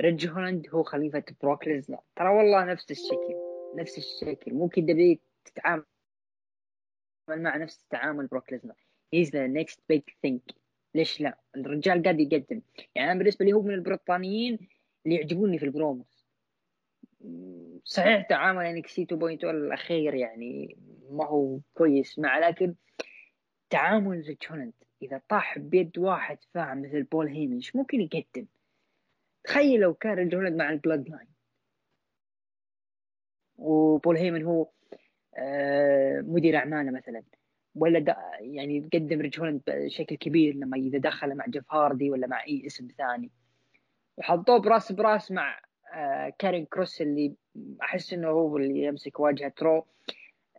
ريدج هولاند هو خليفة بروك ليسنر ترى والله نفس الشكل نفس الشكل. ممكن WWE تتعامل مع نفس تعامل بروك ليسنر he's the next big thing ليش لا؟ الرجال قاعد يقدم. يعني أنا بالنسبة لي هو من البريطانيين اللي يعجبوني في ال promos صحيح تعامل NXT 2.0 الأخير يعني ما هو كويس مع لكن تعامل ريدج إذا طاح بيد واحد فاهم مثل بول هيمن ممكن يقدم؟ تخيل لو كان ريدج مع ال Bloodline. وبول هيمن هو آه، مدير أعماله مثلا. ولا يعني قدم ريدج هولاند بشكل كبير لما إذا دخل مع جيف هاردي ولا مع أي اسم ثاني. وحطوه براس براس مع آه كارين كروس اللي أحس إنه هو اللي يمسك واجهة Raw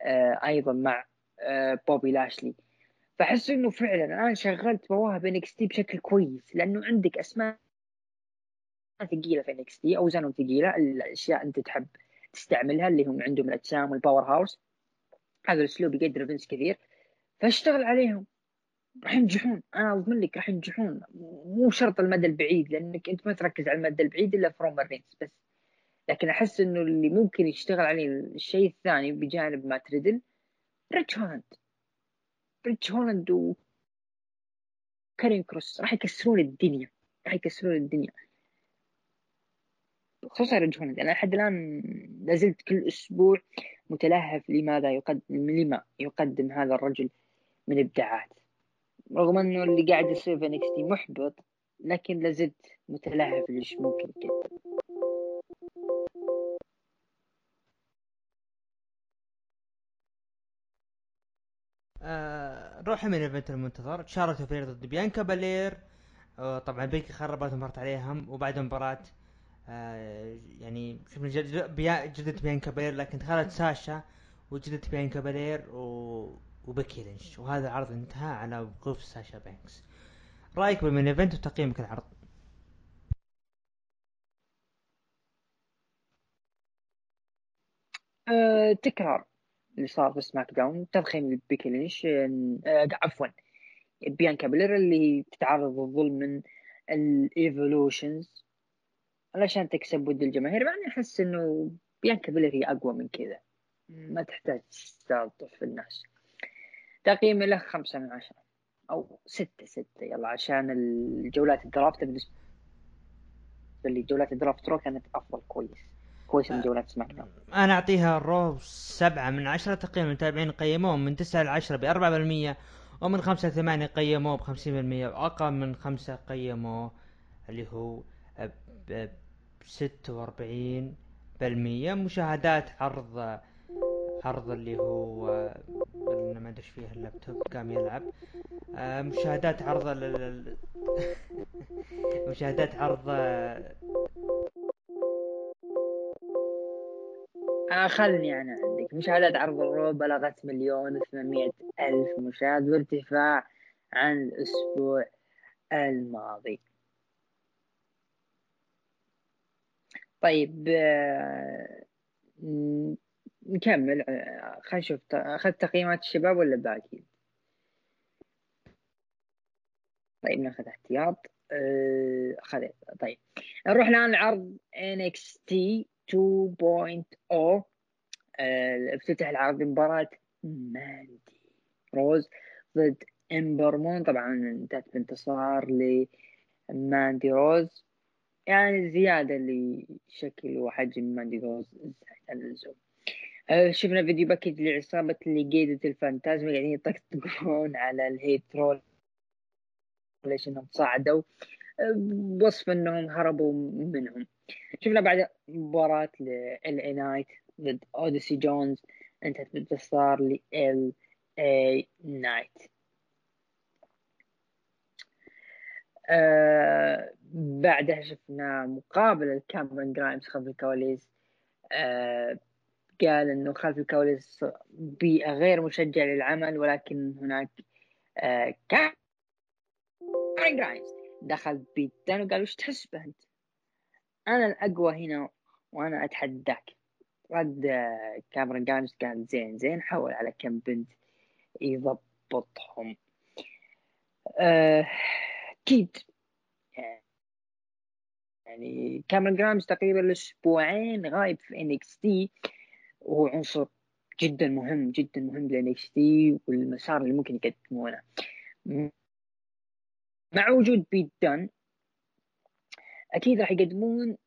آه أيضا مع آه بوبي لاشلي. فأحس إنه فعلا أنا شغلت مواهب NXT بشكل كويس لأنه عندك أسماء ثقيلة في NXT اوزانهم ثقيلة الأشياء أنت تحب تستعملها اللي هم عندهم الأجسام وال powerhouse هذا الأسلوب يقدر فينس كثير. فاشتغل عليهم. راح ينجحون. أنا اضمن لك راح ينجحون. مو شرط المدى البعيد لأنك أنت ما تركز على المدى البعيد إلا في رومان بس. لكن أحس إنه اللي ممكن يشتغل عليه الشيء الثاني بجانب مات ريدل ريدج هولاند ريدج هولاند و كارين كروس راح يكسرون الدنيا. راح يكسرون الدنيا. خصوصا ريدج هولاند أنا لحد الآن لازلت كل أسبوع متلهف لماذا يقدم لما يقدم هذا الرجل. من ابداعات رغم إنه اللي قاعد يصير في NXT محبط لكن لازلت متلهف ليش ممكن يقدم آه روح main event المنتظر. شارلوت فلير ضد بيانكا بالير آه طبعا بيكي خربت ومرت عليهم وبعد المباراة آه يعني شفنا جلدت بيانكا بالير لكن دخلت ساشا وجلدت بيانكا بلير و وبيكي لينش. وهذا العرض انتهى على وقوف ساشا بانكس رأيك بال main event وتقييمك العرض أه تكرار. اللي صار في SmackDown. تضخيم بيكي لينش. أه عفوا. بيانكا بلير اللي تتعرض للظلم من ال evolutions علشان تكسب ود الجماهير. مع اني أحس إنه بيانكا بلير هي أقوى من كذا. ما تحتاج تستلطف الناس. تقييمي له خمسة من عشرة. أو ستة ستة. يلا عشان الجولات ال draft بالنسبة لي جولات ال draft Raw كانت أفضل كويس. كويس من آه، جولات SmackDown أنا أعطيها ال Raw سبعة من عشرة. تقييم المتابعين قيموه من تسعة لعشرة بأربعة بالمية ومن خمسة لثمانية قيموه بخمسين بالمية. وأقل من خمسة قيموه اللي هو بستة وأربعين بالمية. مشاهدات عرض عرض اللي هو أنا ما أدري فيه اللابتوب قام يلعب. آه، مشاهدات عرض مشاهدات عرض آه خلني أنا عندك. مشاهدات عرض الرو بلغت مليون وثمانمائة ألف مشاهد بارتفاع عن الأسبوع الماضي. طيب آه، نكمل آه، خلينا نشوف أخذت تقييمات الشباب ولا باقي طيب ناخذ احتياط. آه، أخذت طيب. نروح الآن لعرض NXT 2.0 افتتح العرض بمباراة ماندي روز ضد إمبر مون. طبعا انتهت بانتصار لماندي روز. يعني زيادة لشكل وحجم ماندي روز عن اللزوم شفنا فيديو باكج لعصابة اللي قيدة الفانتازما قاعدين يطقطقون على الهيت رول ليش انهم صعدوا بوصف إنهم هربوا منهم. شفنا بعد مباراة ال نايت ضد اوديسي جونز انتهت بانتصار ل ال اي نايت آه بعدها شفنا مقابلة لكاميرون جرايمز خلف الكواليس. آه قال إنه خلف الكواليس بيئة غير مشجع للعمل ولكن هناك آه كاميرون جرايمز دخل بيت دان وقال وش تحس به أنت؟ أنا الأقوى هنا وأنا أتحداك. رد آه، كاميرون جرايمز قال زين زين حول على كم بنت يضبطهم. آه، أكيد يعني كاميرون جرايمز تقريبا أسبوعين غايب في NXT. وهو عنصر جدا مهم جدا مهم ل NXT والمسار اللي ممكن يقدمونه. مع وجود بيت دان أكيد راح يقدمون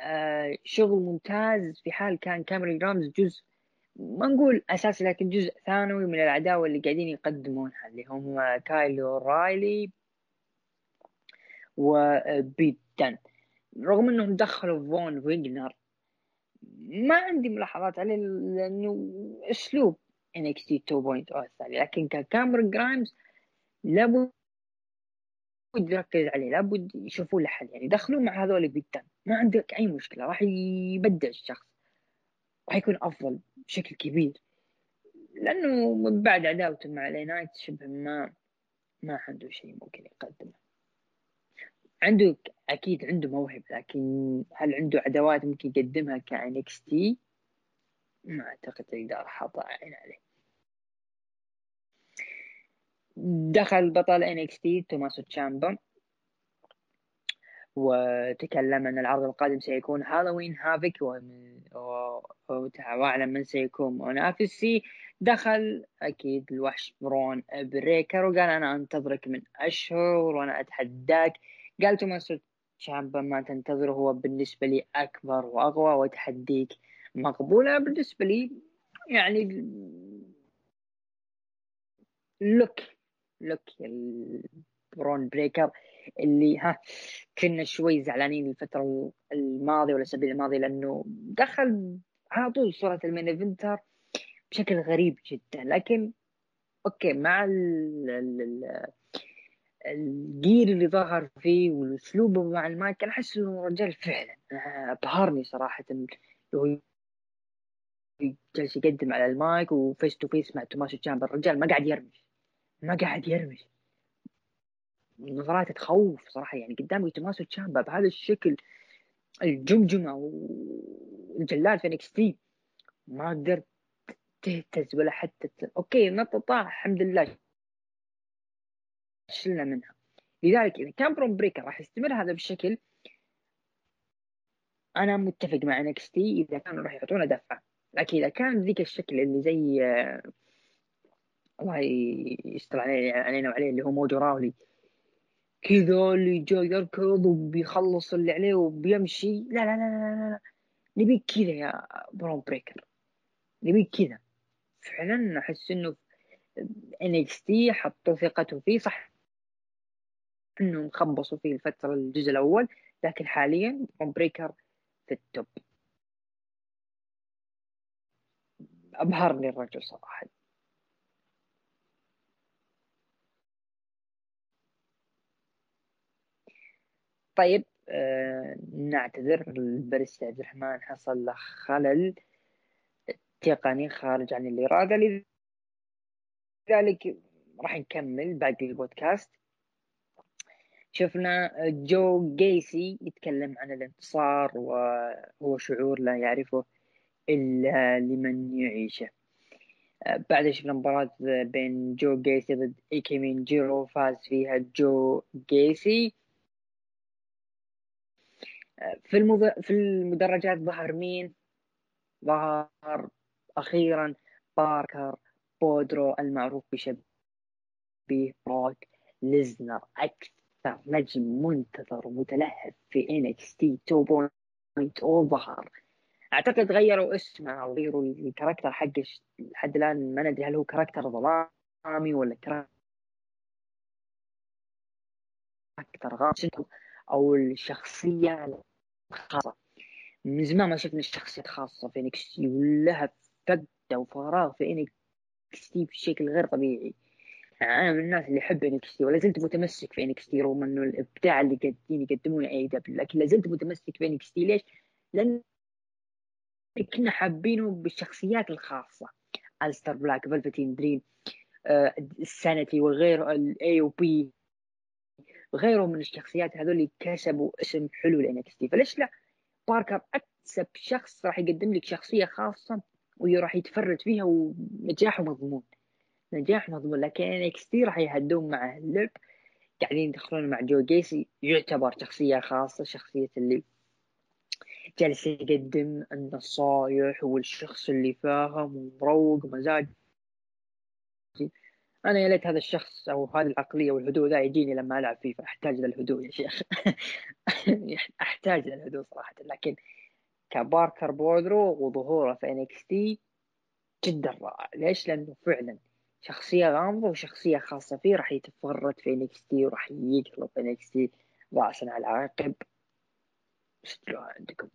آه شغل ممتاز في حال كان كاميرون جرايمز جزء ما نقول أساسي لكن جزء ثانوي من العداوه اللي قاعدين يقدمونها اللي هم كايل أورايلي وبيت دان رغم إنهم دخلوا فون واجنر ما عندي ملاحظات عليه لأنه أسلوب NXT 2.0 الثاني لكن ككاميرون جرايمز لابد يركز عليه لابد يشوفوا له حل يعني دخلوا مع هذول بيت دان ما عندك أي مشكلة راح يبدع الشخص راح يكون أفضل بشكل كبير لأنه من بعد عداوته مع لينايت شبه ما ما عنده شيء ممكن يقدمه. عنده أكيد عنده موهبة لكن هل عنده أدوات ممكن يقدمها ك NXT ما أعتقد يقدر أحط عين عليه. دخل بطل NXT توماسو تشامبا وتكلم إن العرض القادم سيكون Halloween Havoc واعلم من سيكون منافسي دخل أكيد الوحش برون بريكر وقال أنا أنتظرك من أشهر وأنا أتحداك قال توماس تشامبا ما تنتظره هو بالنسبة لي أكبر وأقوى وتحديك مقبولة بالنسبة لي. يعني look look ال برون بريكر اللي ها كنا شوي زعلانين الفترة الماضية ولا الأسابيع الماضية لأنه دخل على طول صورة ال main eventer بشكل غريب جدا. لكن okay مع ال ال gear اللي ظهر فيه والأسلوب مع المايك أنا أحس إنه رجال فعلا. أبهرني صراحة هو جالس يقدم على المايك و face to face مع توماس تشامبا. الرجال ما قاعد يرمش ما قاعد يرمش. نظرات تخوف صراحة يعني قدامي توماس تشامبا بهذا الشكل الجمجمة والجلاد في NXT ما قدرت تهتز ولا حتى okay نط طاح الحمد لله. شلنا منها. لذلك إذا كان برون بريكر راح يستمر هذا بالشكل أنا متفق مع NXT إذا كانوا راح يعطونا دفعة. لكن إذا كان ذيك الشكل اللي زي الله يستر علينا وعليه اللي هو موجو راولي. كذا اللي جاي يركض وبيخلص اللي عليه وبيمشي. لا لا لا لا, لا. نبيك كذا يا برون بريكر نبيك كذا. فعلا أحس إنه NXT حطوا ثقته فيه. صح. انهم خبصوا فيه الفترة الجزء الأول لكن حاليا بريكر في ال top أبهرني الرجل صراحة. طيب آه نعتذر. الباريستا عبد الرحمن حصل له خلل تقني خارج عن الإرادة لذلك راح نكمل باقي البودكاست. شفنا جو جيسي يتكلم عن الانتصار وهو شعور لا يعرفه إلا لمن يعيشه بعد شفنا مباراة بين جو جيسي ضد إيكيمن جيرو فاز فيها جو جيسي في. في المدرجات ظهر مين؟ ظهر أخيرا باركر بودرو المعروف بشبيه بروك ليزنر أكثر نجم منتظر ومتلهف في NXT 2.0 ظهر. أعتقد غيروا اسمه أو غيروا ال character حقه. لحد الآن ما ندري هل هو character ظلامي ولا character غامض أو الشخصية الخاصة. من زمان ما شفنا الشخصيات خاصه في NXT ولها فقده وفراغ في NXT بشكل غير طبيعي. أنا من الناس اللي يحب NXT ولا زلت متمسك في NXT رغم إنه الإبداع اللي قاعدين يقدمونه AEW لكن لا زلت متمسك في NXT ليش؟ لأن كنا حابينه بالشخصيات الخاصة. أليستر بلاك فيلفتين دريم السانيتي وغيره ال AOP وغيره من الشخصيات هذول كسبوا اسم حلو ل NXT فليش لا؟ باركر أكسب شخص راح يقدم لك شخصية خاصة وراح يتفرج فيها ونجاحه مضمون. نجاح مضمون لكن NXT راح يهدون مع اللعب. قاعدين يدخلون مع جو جيسي يعتبر شخصية خاصة شخصية اللي جالس يقدم النصايح والشخص اللي فاهم ومروق ومزاج أنا يا ليت هذا الشخص أو هذه العقلية والهدوء ذا يجيني لما ألعب فيفا. أحتاج للهدوء يا شيخ. أحتاج للهدوء صراحة. لكن ك باركر بودرو وظهوره في NXT جدا رائع. ليش؟ لأنه فعلا شخصية غامضة وشخصية خاصة فيه راح يتفرد في NXT وراح يقلب NXT راسا على عقب سجلوها عندكم.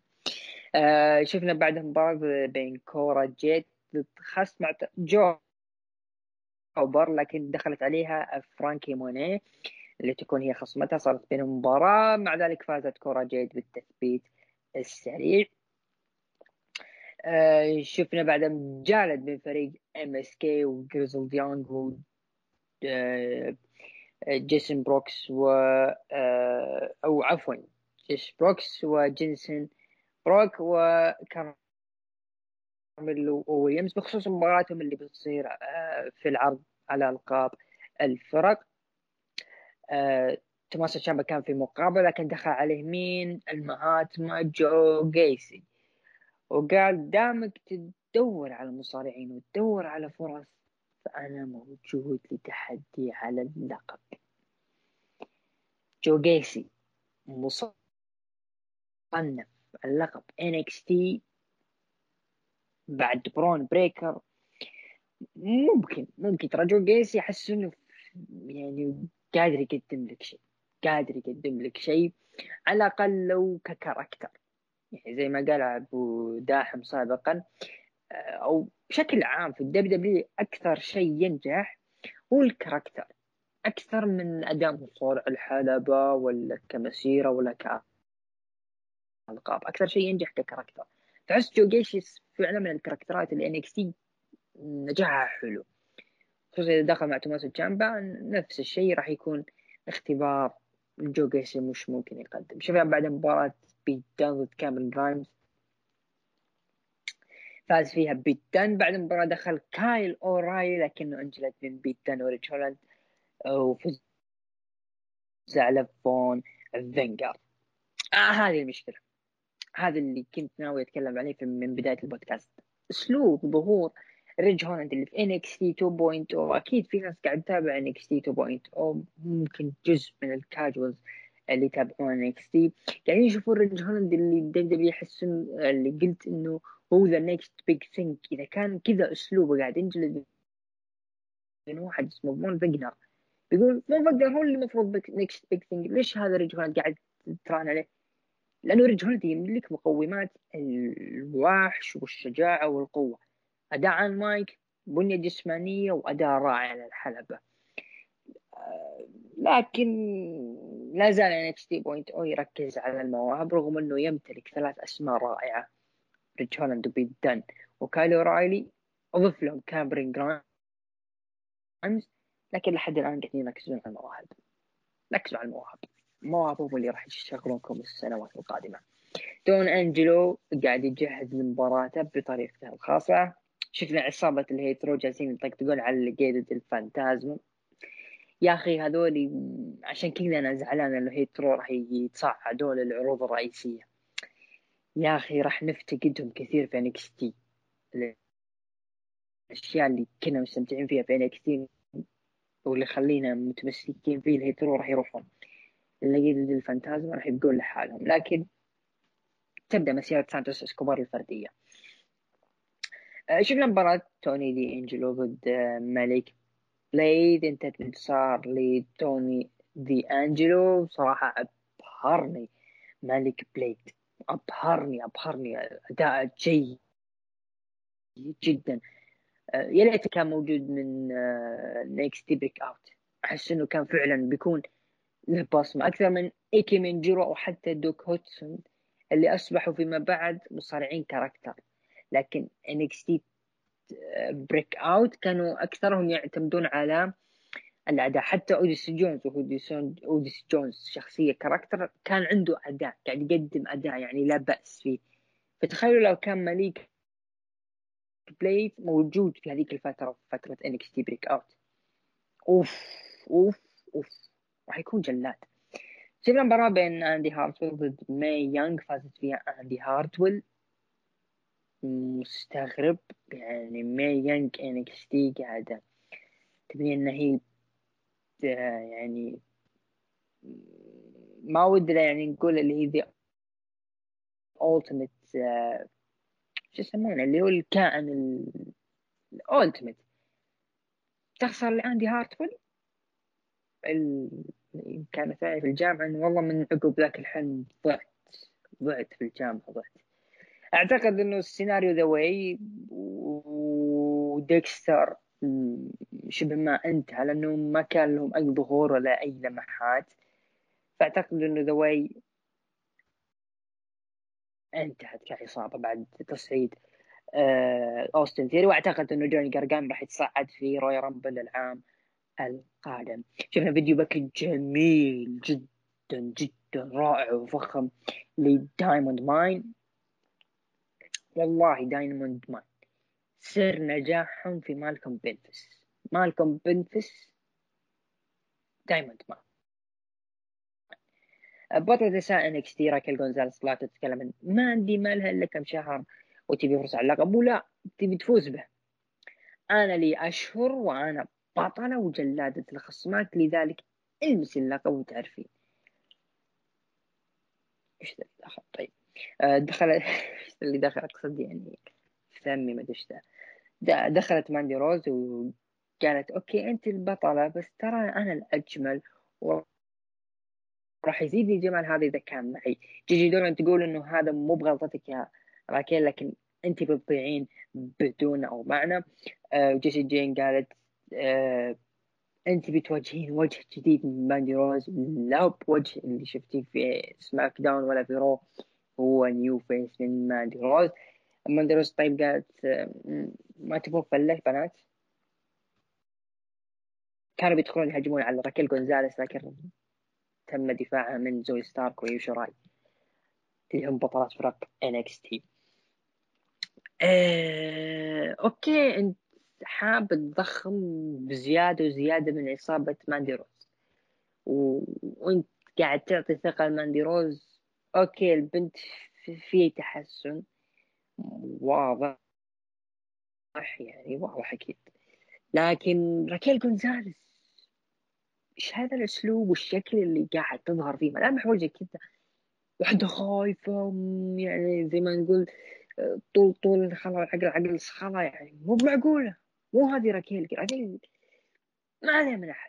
آه شفنا بعد مباراة بين كورا جيد ضد خصم جو أوبر لكن دخلت عليها فرانكي موني اللي تكون هي خصمتها. صارت بينهم مباراة مع ذلك فازت كورا جيت بالتثبيت السريع. آه شفنا بعد جالد من فريق كي وجريزل ديانج و جيسون بروكس و أو عفوا جيس بروكس وجينسون بروك وكارميلو ويليامز بخصوص مباراتهم اللي بتصير آه، في العرض على ألقاب الفرق. آه، توماس تشامبا كان في مقابلة لكن دخل عليه مين؟ المهاتما جو جيسي. وقال دامك تدور على المصارعين وتدور على فرص فأنا موجود لتحدي على اللقب. جو جيسي مصنف اللقب NXT بعد برون بريكر. ممكن ممكن ترى جو جيسي احس إنه يعني قادر يقدم لك شيء قادر يقدم لك شيء على الأقل لو ك character. يعني زي ما قال أبو داحم سابقا آه، أو بشكل عام في ال WWE أكثر شيء ينجح هو ال character. أكثر من أداء مصارع الحلبة ولا كمسيرة ولا ك القاب أكثر شيء ينجح ك character. تحس جو جيسي فعلا من الكاركترات اللي NXT نجاحها حلو. خصوصا إذا دخل مع توماسو تشامبا نفس الشيء راح يكون اختبار جو جيسي مش ممكن يقدم. شفنا بعد مباراة بيت دن ضد كاميرون جرايمز فاز فيها بيت دن بعد المباراة دخل كايل اورايلي لكنه انجلد من بيت دن وريدج هولاند وفز على فون فاجنر. آه هذه المشكلة. هذا اللي كنت ناوي أتكلم عليه من بداية البودكاست. أسلوب ظهور ريدج هولاند اللي في تي 2.0 أكيد في ناس قاعد تتابع NXT 2.0 ممكن جزء من ال casuals اللي يتابعون NXT قاعدين يشوفون ريج هولاند اللي دبليو يحسون اللي قلت إنه هو ذا نيكست بيج ثينك إذا كان كذا أسلوبه قاعد ينجلد من واحد اسمه فون فيجنر يقول فون فيجنر هو اللي المفروض نيكست بيج ثينك ليش هذا ريج هولاند قاعد تران عليه؟ لأنه ريج هولد يملك مقومات الوحش والشجاعة والقوة. أداء على المايك بنية جسمانية وأداء رائع على الحلبة آه، لكن لا زال NXT point O يركز على المواهب رغم إنه يمتلك ثلاث أسماء رائعة. ريدج هولاند وبيت دن وكايل اورايلي اضف لهم كاميرون جرايمز لكن لحد الآن قاعدين يركزون على المواهب. ركزوا على المواهب. المواهب هم اللي راح يشغلونكم السنوات القادمة. توني دي أنجلو قاعد يجهز لمباراته بطريقته الخاصة. شفنا عصابة ال Hit Row جالسين يطقطقون على ليجادو ديل فانتازما. يا أخي هذول عشان كذا أنا زعلان إنه Hit Row راح يتصعدون للعروض الرئيسية. يا أخي راح نفتقدهم كثير في NXT الأشياء اللي كنا مستمتعين فيها في NXT واللي خلينا متمسكين فيه ال Hit Row راح يروحون. ليجادو ديل فانتازما راح يبقون لحالهم. لكن تبدأ مسيرة سانتوس إسكوبار الفردية. شفنا مباراة توني دي إنجلو ضد مليك بليد انتهت بانتصار لتوني دي انجلو صراحة أبهرني. مليك بليد أبهرني أبهرني. أداء جيد جدا. يا ليته كان موجود من NXT Breakout أحس إنه كان فعلا بيكون له بصمة. أكثر من إيكيمن جيرو أو حتى ديوك هدسون اللي أصبحوا فيما بعد مصارعين character. لكن NXT Breakout كانوا أكثرهم يعتمدون على الأداء. حتى أوديس جونز أوديس جونز شخصية character كان عنده أداء قاعد يقدم أداء يعني لا بأس فيه. فتخيلوا لو كان مليك بليد موجود في هذيك الفترة فترة NXT Breakout أوف أوف أوف راح يكون جلاد. شفنا مباراة بين إندي هارتويل ضد ماي يانغ فازت فيها إندي هارتويل. مستغرب يعني ماي يانغ NXT قاعدة تبني ان هي يعني ما ودنا يعني نقول اللي هي ذي ultimate شو يسمونه؟ اللي هو الكائن الالتيميت تخسر لأندي هارتفول كان ثاني في الجامعة إنه والله من عقب ذاك الحلم ضعت ضعت في الجامعة ضعت. أعتقد إنه السيناريو ذا واي وديكستر شبه ما انتهى لأنه ما كان لهم أي ظهور ولا أي لمحات. فأعتقد إنه ذا واي انتهت كعصابة بعد تصعيد آه أوستن ثيري وأعتقد إنه جوني جارجانو راح يتصعد في Royal Rumble العام القادم. شفنا فيديو package جميل جدا جدا رائع وفخم ل Diamond Mine. والله Diamond Mine سر نجاحهم في مالكم بنفس. مالكم بنفس Diamond Mine بطلة نساء NXT راكيل جونزاليس طلعت تتكلم. ما عندي مالها الا كم شهر وتبي فرصة على اللقب ولا تبي تفوز به. أنا لي أشهر وأنا بطلة وجلادة الخصمات لذلك المس اللقب وتعرفين. إيش دخل طيب. آه، دخل إيش اللي دخل اقصد يعني ثمي ما أدري دخلت ماندي روز وقالت أوكي أنت البطلة بس ترى أنا الأجمل و راح يزيدني جمال هذا إذا كان معي. جيجي دولان تقول إنه هذا مو بغلطتك يا راكيل لكن أنت بتضيعين بدون أو معنى. آه جين قالت آه أنت بتواجهين وجه جديد من ماندي روز لا بوجه اللي شفتيه في سماك داون ولا في رو. هو new face من ماندي روز ماندي روز طيب قالت ما تبغون فله بنات؟ كانوا بيدخلون يهاجمون على راكيل جونزاليس لكن تم دفاعها من زوي ستارك ويوشوراي اللي هم بطلات فرق NXT آه، أوكي أنت حاب تضخم بزيادة وزيادة من عصابه ماندي روز. و... وأنت قاعد تعطي ثقة لماندي روز؟ أوكي البنت في تحسن. واضح يعني واضح أكيد. لكن راكيل جونزاليس إيش هذا الأسلوب والشكل اللي قاعد تظهر فيه؟ ملامح وجهك كذا وحده خايفة يعني زي ما نقول طول طول خلا عقل عقل خلا يعني. مو معقولة. مو هذه راكيل راكيل ما عليها من أحد.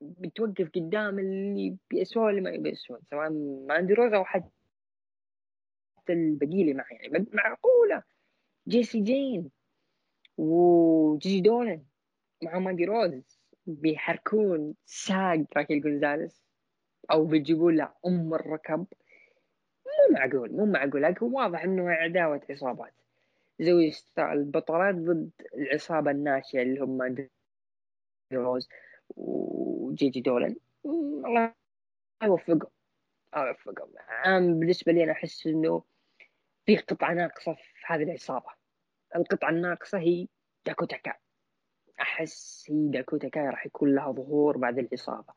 بتوقف قدام اللي بيسوى اللي ما بيسوى سواء ما عندي روزا أو حتى البقية اللي معي. يعني معقولة. جيسي جين وجيجي دولن مع ماندي روز. بيحركون ساق راكيل جونزاليس أو بيجيبون له أم الركب. مو معقول. مو معقول. لكن واضح إنه عداوة عصابات. زوي البطلات ضد العصابة الناشئة اللي هم ماندي روز. وجيجي دولن. الله يوفقهم. الله يوفقهم. بالنسبة لي أنا أحس إنه في قطعة ناقصة في هذه العصابة. القطعة الناقصة هي داكوتا كاي أحس هي داكوتا كاي راح يكون لها ظهور بعد العصابة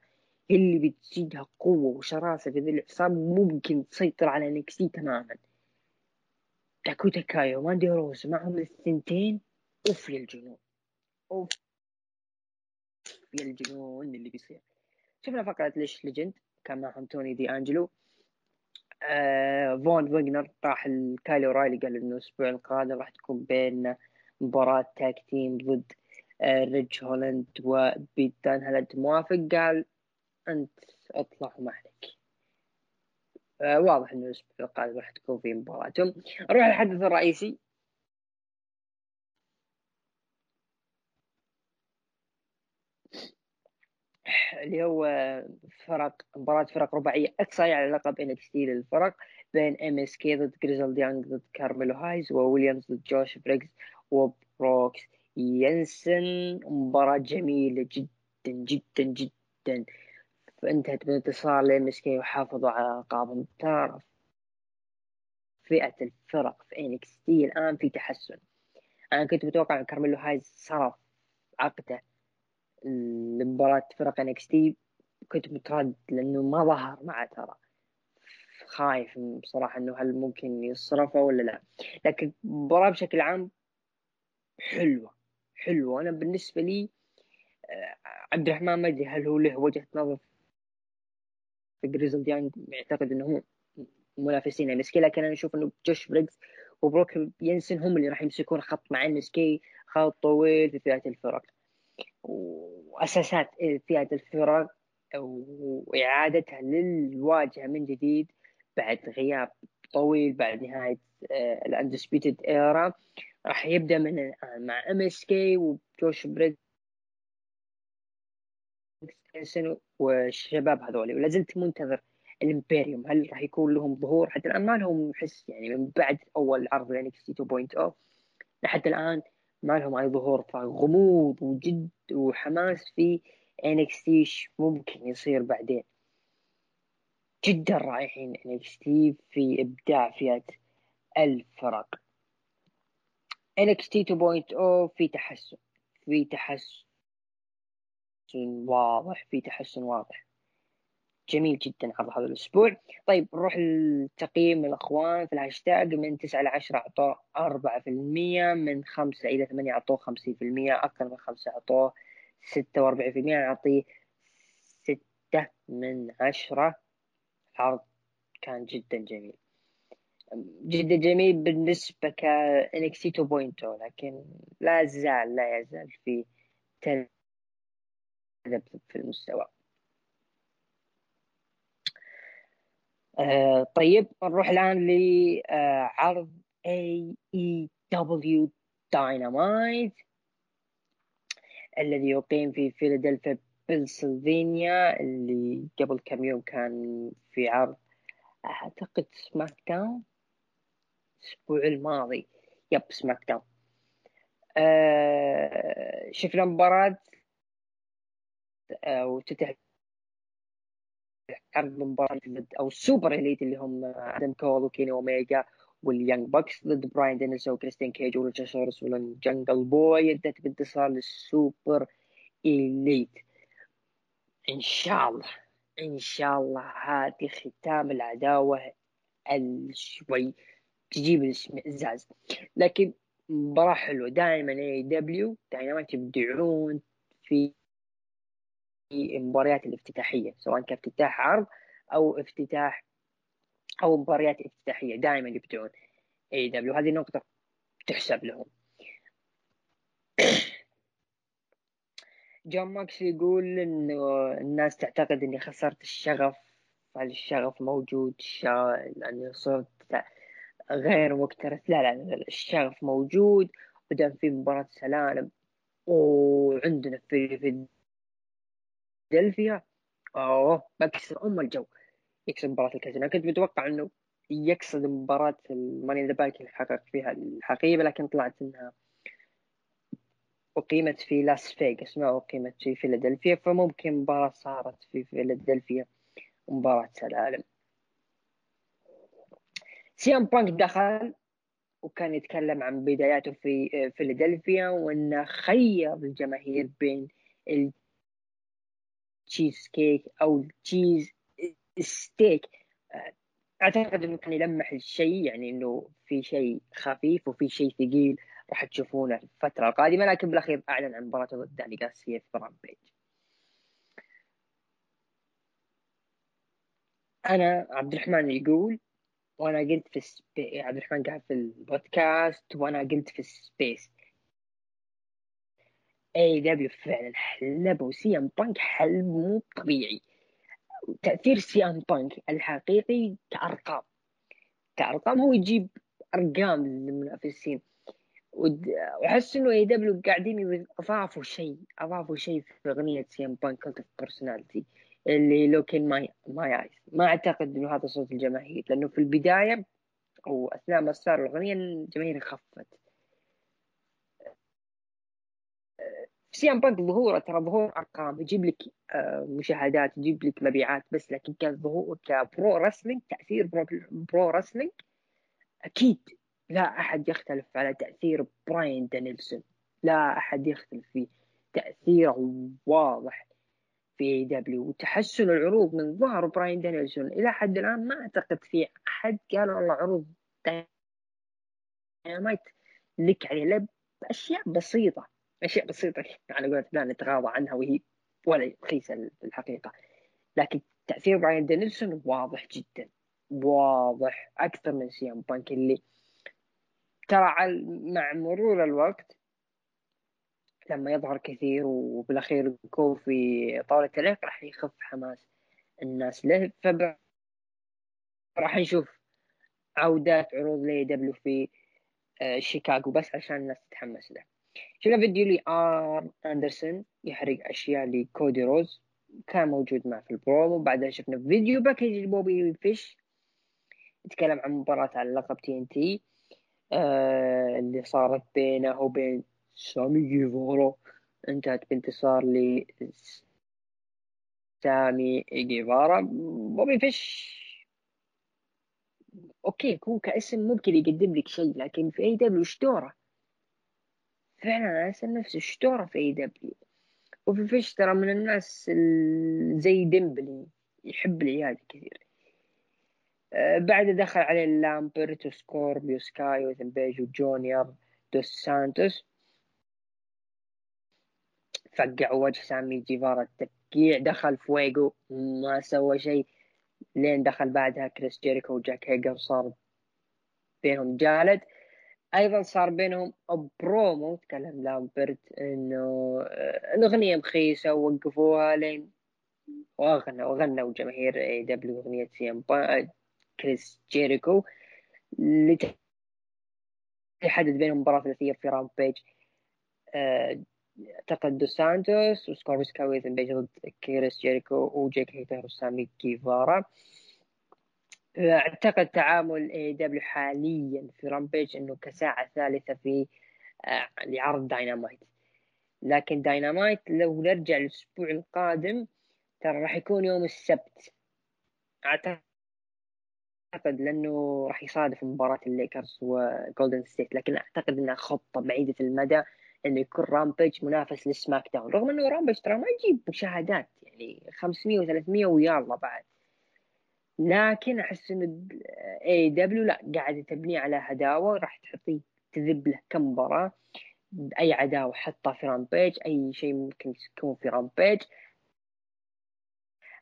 هي اللي بتزيدها قوة وشراسة في ذي العصابة ممكن تسيطر على NXT تماما. داكوتا كاي وماندي روز معهم الثنتين أوف يا الجنون أوف. يا الجنون اللي بيصير. شفنا فقرة لاش ليجند كان معهم توني دي أنجلو. آه فون فاجنر راح لكايل أورايلي قال إنه الأسبوع القادم راح تكون بين مباراة tag team ضد آه ريدج هولاند وبيت دان هل أنت موافق؟ قال أنت أطلع ما عليك. آه واضح إنه الأسبوع القادم راح تكون في مباراتهم نروح للحدث الرئيسي. اللي هو فرق مباراة فرق رباعية إقصاء على لقب NXT للفرق بين MSK ضد Grizzled Young ضد كارميلو هايز وويليامز ضد جوش بريجز وبروكس جينسن مباراة جميلة جدا جدا جدا. فانتهت بانتصار ل MSK وحافظوا على ألقابهم. ترى فئة الفرق في NXT الآن في تحسن. أنا كنت متوقع أن كارميلو هايز صرف عقده. لمباراة فرق NXT كنت متردد لأنه ما ظهر معه ترى. خايف بصراحة إنه هل ممكن يصرفه ولا لا. لكن المباراة بشكل عام حلوة حلوة. أنا بالنسبة لي آه، عبد الرحمن ما أدري هل هو له وجهة نظر في Grizzled Young يعتقد هو منافسين ام لكن أنا أشوف إنه جوش بريجز وبروكس جينسن هم اللي راح يمسكون خط مع ام خط طويل في فئه الفرق. وأساسات فئه الفرق وإعادتها للواجهة من جديد بعد غياب طويل بعد نهاية ال Undisputed Era راح يبدأ من الان مع MSK وجوش بريجز والشباب هذول. ولا زلت منتظر الامبيريوم هل راح يكون لهم ظهور؟ حتى الآن ما لهم حس يعني من بعد أول عرض ل NXT 2.0 لحتى الآن ما لهم أي ظهور فغموض وجد وحماس في NXT ممكن يصير بعدين. جدا رائعين NXT في إبداع فئة الفرق. NXT 2.0 في تحسن في تحسن واضح في تحسن واضح. جميل جدا عرض هذا الأسبوع. طيب نروح لتقييم الأخوان في الهاشتاج. من 9 إلى 10 أعطوه 4% من 5 إلى 8 أعطوه 50% أكثر من 5 أعطوه 46% أعطيه 6 من 10 العرض كان جدا جميل. جدا جميل بالنسبة ك NXT 2.0 لكن لا زال لا يزال في تذبذب في المستوى. آه طيب نروح الآن لعرض AEW Dynamite الذي يقيم في فيلادلفيا بنسلفانيا اللي قبل كم يوم كان في عرض أعتقد سماك داون الأسبوع الماضي. yep سماك داون آه شفنا مباراة آه افتتح عرض مباراة ضد أو ال Super Elite اللي هم آدم كول وكيني اوميجا وال Young Bucks ضد براين دانيلسون وكريستين كيج وريتشارد وال Jungle Boy انتهت بانتصار لل Super Elite. إن شاء الله إن شاء الله هذه ختام العداوة الشوي. تجيب الاشمئزاز لكن مباراة حلوة. دائما AEW دائما يبدعون في المباريات الافتتاحية سواء كان افتتاح عرض أو افتتاح أو مباريات افتتاحية دائما يبدعون AEW هذه نقطه تحسب لهم. جون موكس يقول إنه الناس تعتقد إني خسرت الشغف هل الشغف موجود؟ لاني صرت غير مكترث. لا, لا الشغف موجود. ودام في مباراة سلالم وعندنا في في فيلادلفيا. أوه بكسر أم الجو. يكسب مباراة الكازينو كنت متوقع إنه يقصد مباراة ال Money in the Bank اللي حقق فيها الحقيبة لكن طلعت إنها أقيمت في لاس فيغاس. ما أقيمت في فيلادلفيا فممكن مباراة صارت في فيلادلفيا مباراة العالم. سي ام بانك دخل وكان يتكلم عن بداياته في فيلادلفيا وإنه خير الجماهير بين التشيز كيك أو ال cheesesteak أعتقد إنه كان يلمح الشيء يعني إنه في شيء خفيف وفي شيء ثقيل راح تشوفونه في الفترة القادمة لكن بالأخير أعلن عن مباراته ضد داني غارسيا في Rampage أنا عبد الرحمن يقول وأنا قلت في السبي... عبد الرحمن قاعد في البودكاست وأنا قلت في ال space. AEW فعلا حلبوا سي ام بانك حلب مو طبيعي. تأثير سي ام بانك الحقيقي كأرقام. كأرقام هو يجيب أرقام للمنافسين. وأحس إنه AEW قاعدين اضافوا شيء أضافوا شيء في أغنية سي ام بانك Cult of Personality اللي look in my my eyes ما أعتقد إنه هذا صوت الجماهير لأنه في البداية أو اثناء ما صار الأغنية الجماهير خفت. سي ام بانك ظهوره ترى ظهور أرقام يجيب لك آه، مشاهدات يجيب لك مبيعات بس لكن كظهور ك pro wrestling تأثير pro, pro wrestling أكيد لا أحد يختلف على تأثير براين دانيلسون. لا أحد يختلف فيه. تأثيره واضح في AEW وتحسن العروض من ظهر براين دانيلسون. إلى حد الآن ما أعتقد في أحد قال والله عروض داينامايت. لك عليه باشياء بسيطة. أشياء بسيطة على قولة لا نتغاضى عنها وهي ولا رخيصة في الحقيقة. لكن تأثير براين دانيلسون واضح جدا واضح أكثر من سي ام بانك اللي ترى مع مرور الوقت لما يظهر كثير وبالأخير يكون في طاولة التعليق راح يخف حماس الناس له. فب راح نشوف عودات عروض ل AEW في شيكاغو بس عشان الناس تتحمس له. شفنا فيديو ل آرن أندرسون يحرق أشياء لكودي روز. كان موجود معه في البرومو بعدها شفنا video package لبوبي فيش. يتكلم عن مباراة على لقب TNT اللي صارت بينه وبين سامي جيفارا انتهت بانتصار ل سامي جيفارا. بوبي فيش أوكي هو كاسم ممكن يقدم لك شيء لكن في AEW إيش دوره؟ فعلا أنا اسال نفسي دوره في AEW؟ وفي فيش ترى من الناس زي ديمبلي يحب العيادة كثير. آه، بعد دخل عليه لامبرت وسكوربيو سكاي وذنبيج وجونيور دوس سانتوس. فقع وجه سامي جيفارا التفقيع. دخل فويجو ما سوى شيء. لين دخل بعدها كريس جيريكو وجاك هيجر صار بينهم جدال. أيضا صار بينهم برومو تكلم لامبرت إنه الاغنيه مخيسة ووقفوها لين واغنى وغنوا جماهير AEW أغنية سي ام كريس جيريكو اللي تحدد بينهم مباراة ثلاثية في Rampage آه، أعتقد دو سانتوس وسكوربيو سكاي وإيثان بيج ضد كريس جيريكو وجاك هيجر وسامي جيفارا. أعتقد تعامل AEW حاليا في Rampage إنه كساعة ثالثة في آه لعرض داينامايت لكن داينامايت لو نرجع الأسبوع القادم ترى راح يكون يوم السبت. أعتقد لأنه راح يصادف مباراة الليكرز وجولدن ستيت لكن أعتقد إنها خطة بعيدة المدى إنه يكون Rampage منافس لل SmackDown رغم إنه Rampage ترى ما يجيب مشاهدات يعني 500 و300 ويلا بعد. لكن أحس إن AEW لا قاعدة تبنيه على هداوه راح تعطيه تذب له كم مباراة اي عداوة حطها في Rampage أي شيء ممكن يكون في Rampage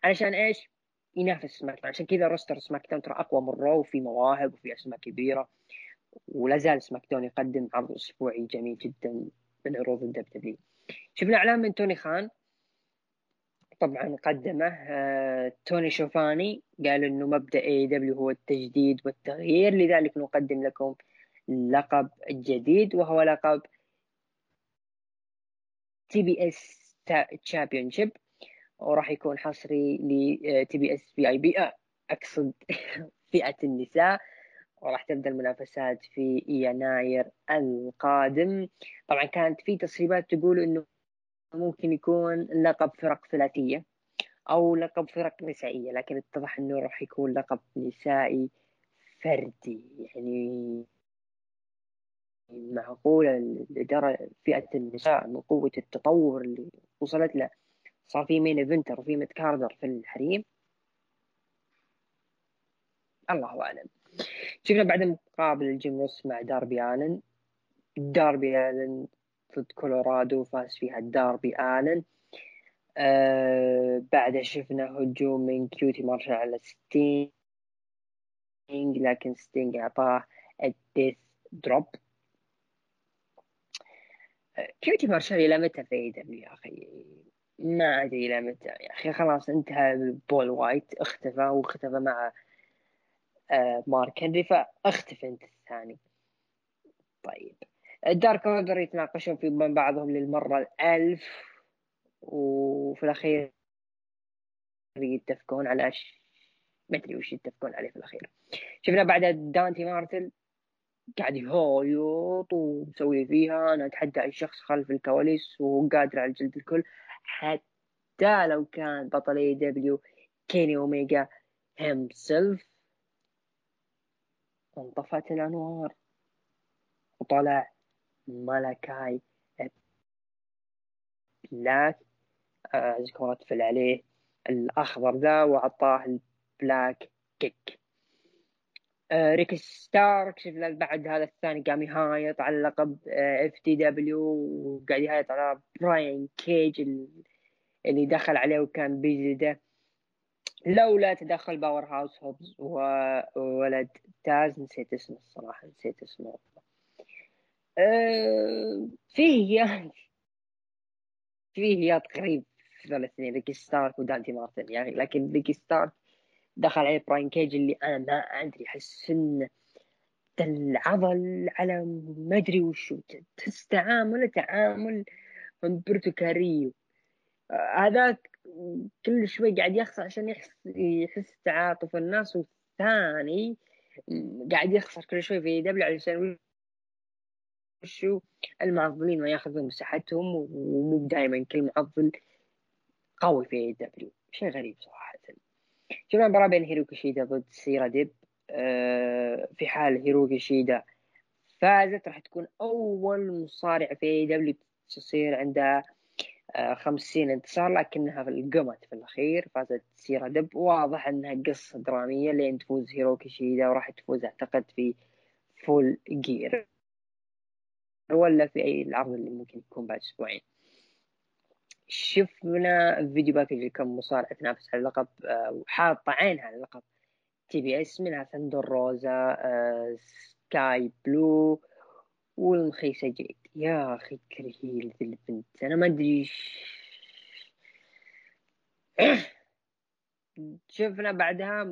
علشان إيش؟ ينافس SmackDown عشان كذا roster SmackDown ترى أقوى من Raw وفي مواهب وفي أسماء كبيرة. ولا زال SmackDown يقدم عرض أسبوعي جميل جدا من عروض الدب شفنا إعلان من توني خان. طبعا قدمه آه، توني شوفاني قال إنه مبدأ AEW هو التجديد والتغيير لذلك نقدم لكم اللقب الجديد وهو لقب TBS Champion وراح يكون حصري ل TBS في AEW أقصد فئة النساء. وراح تبدأ المنافسات في يناير القادم. طبعا كانت في تسريبات تقول إنه ممكن يكون لقب فرق ثلاثية أو لقب فرق نسائية لكن اتضح إنه راح يكون لقب نسائي فردي. يعني معقولة لدرجة فئة النساء من قوة التطور اللي وصلت له. صار في main eventer وفي mid-carder في الحريم. الله أعلم. شفنا بعد مقابلة جيم روس مع داربي آلن. داربي آلن ضد كولورادو فاز فيها داربي آلن. آه بعدها شفنا هجوم من كيوتي مارشال على ستينج لكن ستينج أعطاه ال Death Drop كيوتي مارشال إلى متى في يا أخي؟ ما أدري إلى متى. يا أخي خلاص انتهى بول وايت اختفى واختفى مع آه مارك هنري فاختفى أنت الثاني. طيب. ال Dark Order يتناقشون في بعضهم للمرة الألف وفي الأخير يتفقون على ش... ما أدري وش يتفقون عليه في الأخير. شفنا بعد دانتي مارتن قاعد يهايط ومسوي فيها أنا أتحدى اي شخص خلف الكواليس وهو قادر على جلد الكل حتى لو كان بطل AEW كيني اوميجا himself انطفت الأنوار وطلع ملكاي بلاك. عايزكم آه رتفل عليه؟ الأخضر ذا وعطاه البلاك كيك. آه ريك ستار كشف له بعد هذا الثاني قام يهايط على لقب اف تي دبليو وقاعد يهايط على براين كيج اللي دخل عليه وكان بيزيده لولا تدخل باور هاوس هوبز وولد تاز نسيت اسمه الصراحة نسيت اسمه. أه فيه فيه يا غريب في الاثنين ريكي ستارك ودانتي مارتن يعني. لكن ريكي ستارك دخل عليه براين كيج اللي أنا ما أدري أحس انه العضل على ما أدري وشو تحس تعامله تعامل همبرتو كاريو هذاك كل شوي قاعد يخسر عشان يحس يحس تعاطف الناس. والثاني قاعد يخسر كل شوي في WWE علشان وشو المعضلين ما ياخذون مساحتهم ومو دائما كل معضل قوي في WWE شيء غريب صراحة. شفنا مباراة بين هيروكي شيدا ضد سيرينا ديب؟ أه في حال هيروكي شيدا فازت راح تكون أول مصارع في AEW تصير عندها آه، خمسين انتصار لكنها قمت في الأخير فازت سيرينا ديب واضح أنها قصة درامية لين تفوز هيروكي شيدا وراح تفوز أعتقد في Full Gear ولا في أي العرض اللي ممكن يكون بعد أسبوعين. شفنا video package لكم مصارع تنافس على اللقب آه، وحاطة عينها على اللقب TBS منها ثندر روزا سكاي بلو والمخيسة جيد يا أخي كرهي لذي البنت. أنا ما أدري شفنا بعدها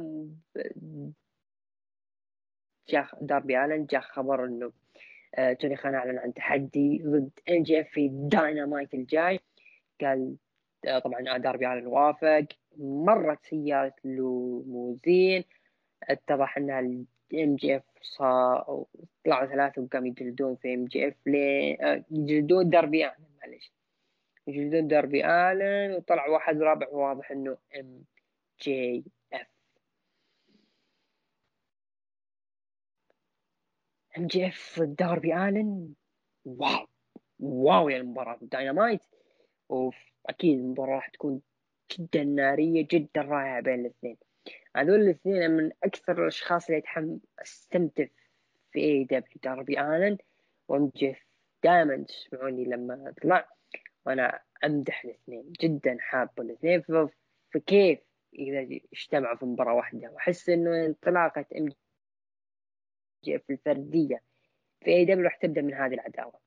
جاء داربي الن جاء خبر إنه توني خان أعلن عن تحدي ضد MJF في داينامايت الجاي. قال آه، طبعا داربي على وافق. مرت سيارة لوموزين. اتضح انها ال MJF طلعوا ثلاثة وقاموا يجلدون في MJF آه، يجلدون داربي الن معلش يجلدون داربي الن وطلع واحد رابع واضح إنه إم جي اف ام جي اف داربي الن wow wow يا المباراة. داينامايت واكيد المباراة راح تكون جدا نارية جدا رائعة بين الاثنين. هذول الاثنين من أكثر الأشخاص اللي اتحمس أستمتع في AEW داربي الن و MJF دائما تسمعوني لما أطلع. وأنا أمدح الاثنين جدا حاب الاثنين. فكيف إذا اجتمعوا في مباراة واحدة؟ وأحس إنه انطلاقة MJF الفردية. في AEW راح تبدأ من هذه العداوة؟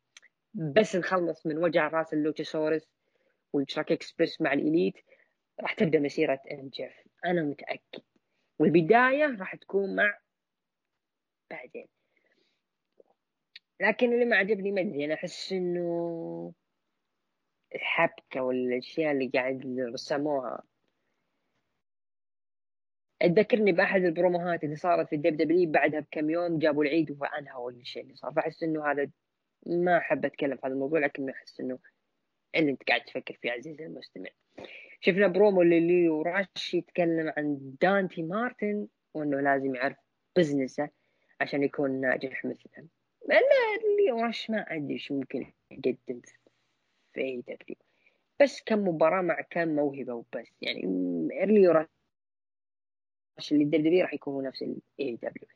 بس نخلص من وجع راس ال Luchasaurus وال Jurassic Express مع ال Elite راح تبدأ مسيرة MJF. أنا متأكد. والبداية راح تكون مع بعدين. لكن اللي ما عجبني ما أدري أنا أحس إنه الحبكة والأشياء اللي قاعد رسموها تذكرني بأحد البروموهات اللي صارت في ال WWE بعدها بكم يوم جابوا العيد وانهوا الشيء اللي صار. فأحس إنه هذا ما أحب أتكلم في هذا الموضوع لكن أحس إنه اللي إنت قاعد تفكر فيه عزيزي المستمع. شفنا برومو لليو راش يتكلم عن دانتي مارتن وإنه لازم يعرف business ه عشان يكون ناجح مثله. لا ليو راش ما أدري إيش ممكن يقدم في AEW بس كم مباراة مع كم موهبة وبس. يعني ليو راش اللي ال WWE راح يكون نفس ال AEW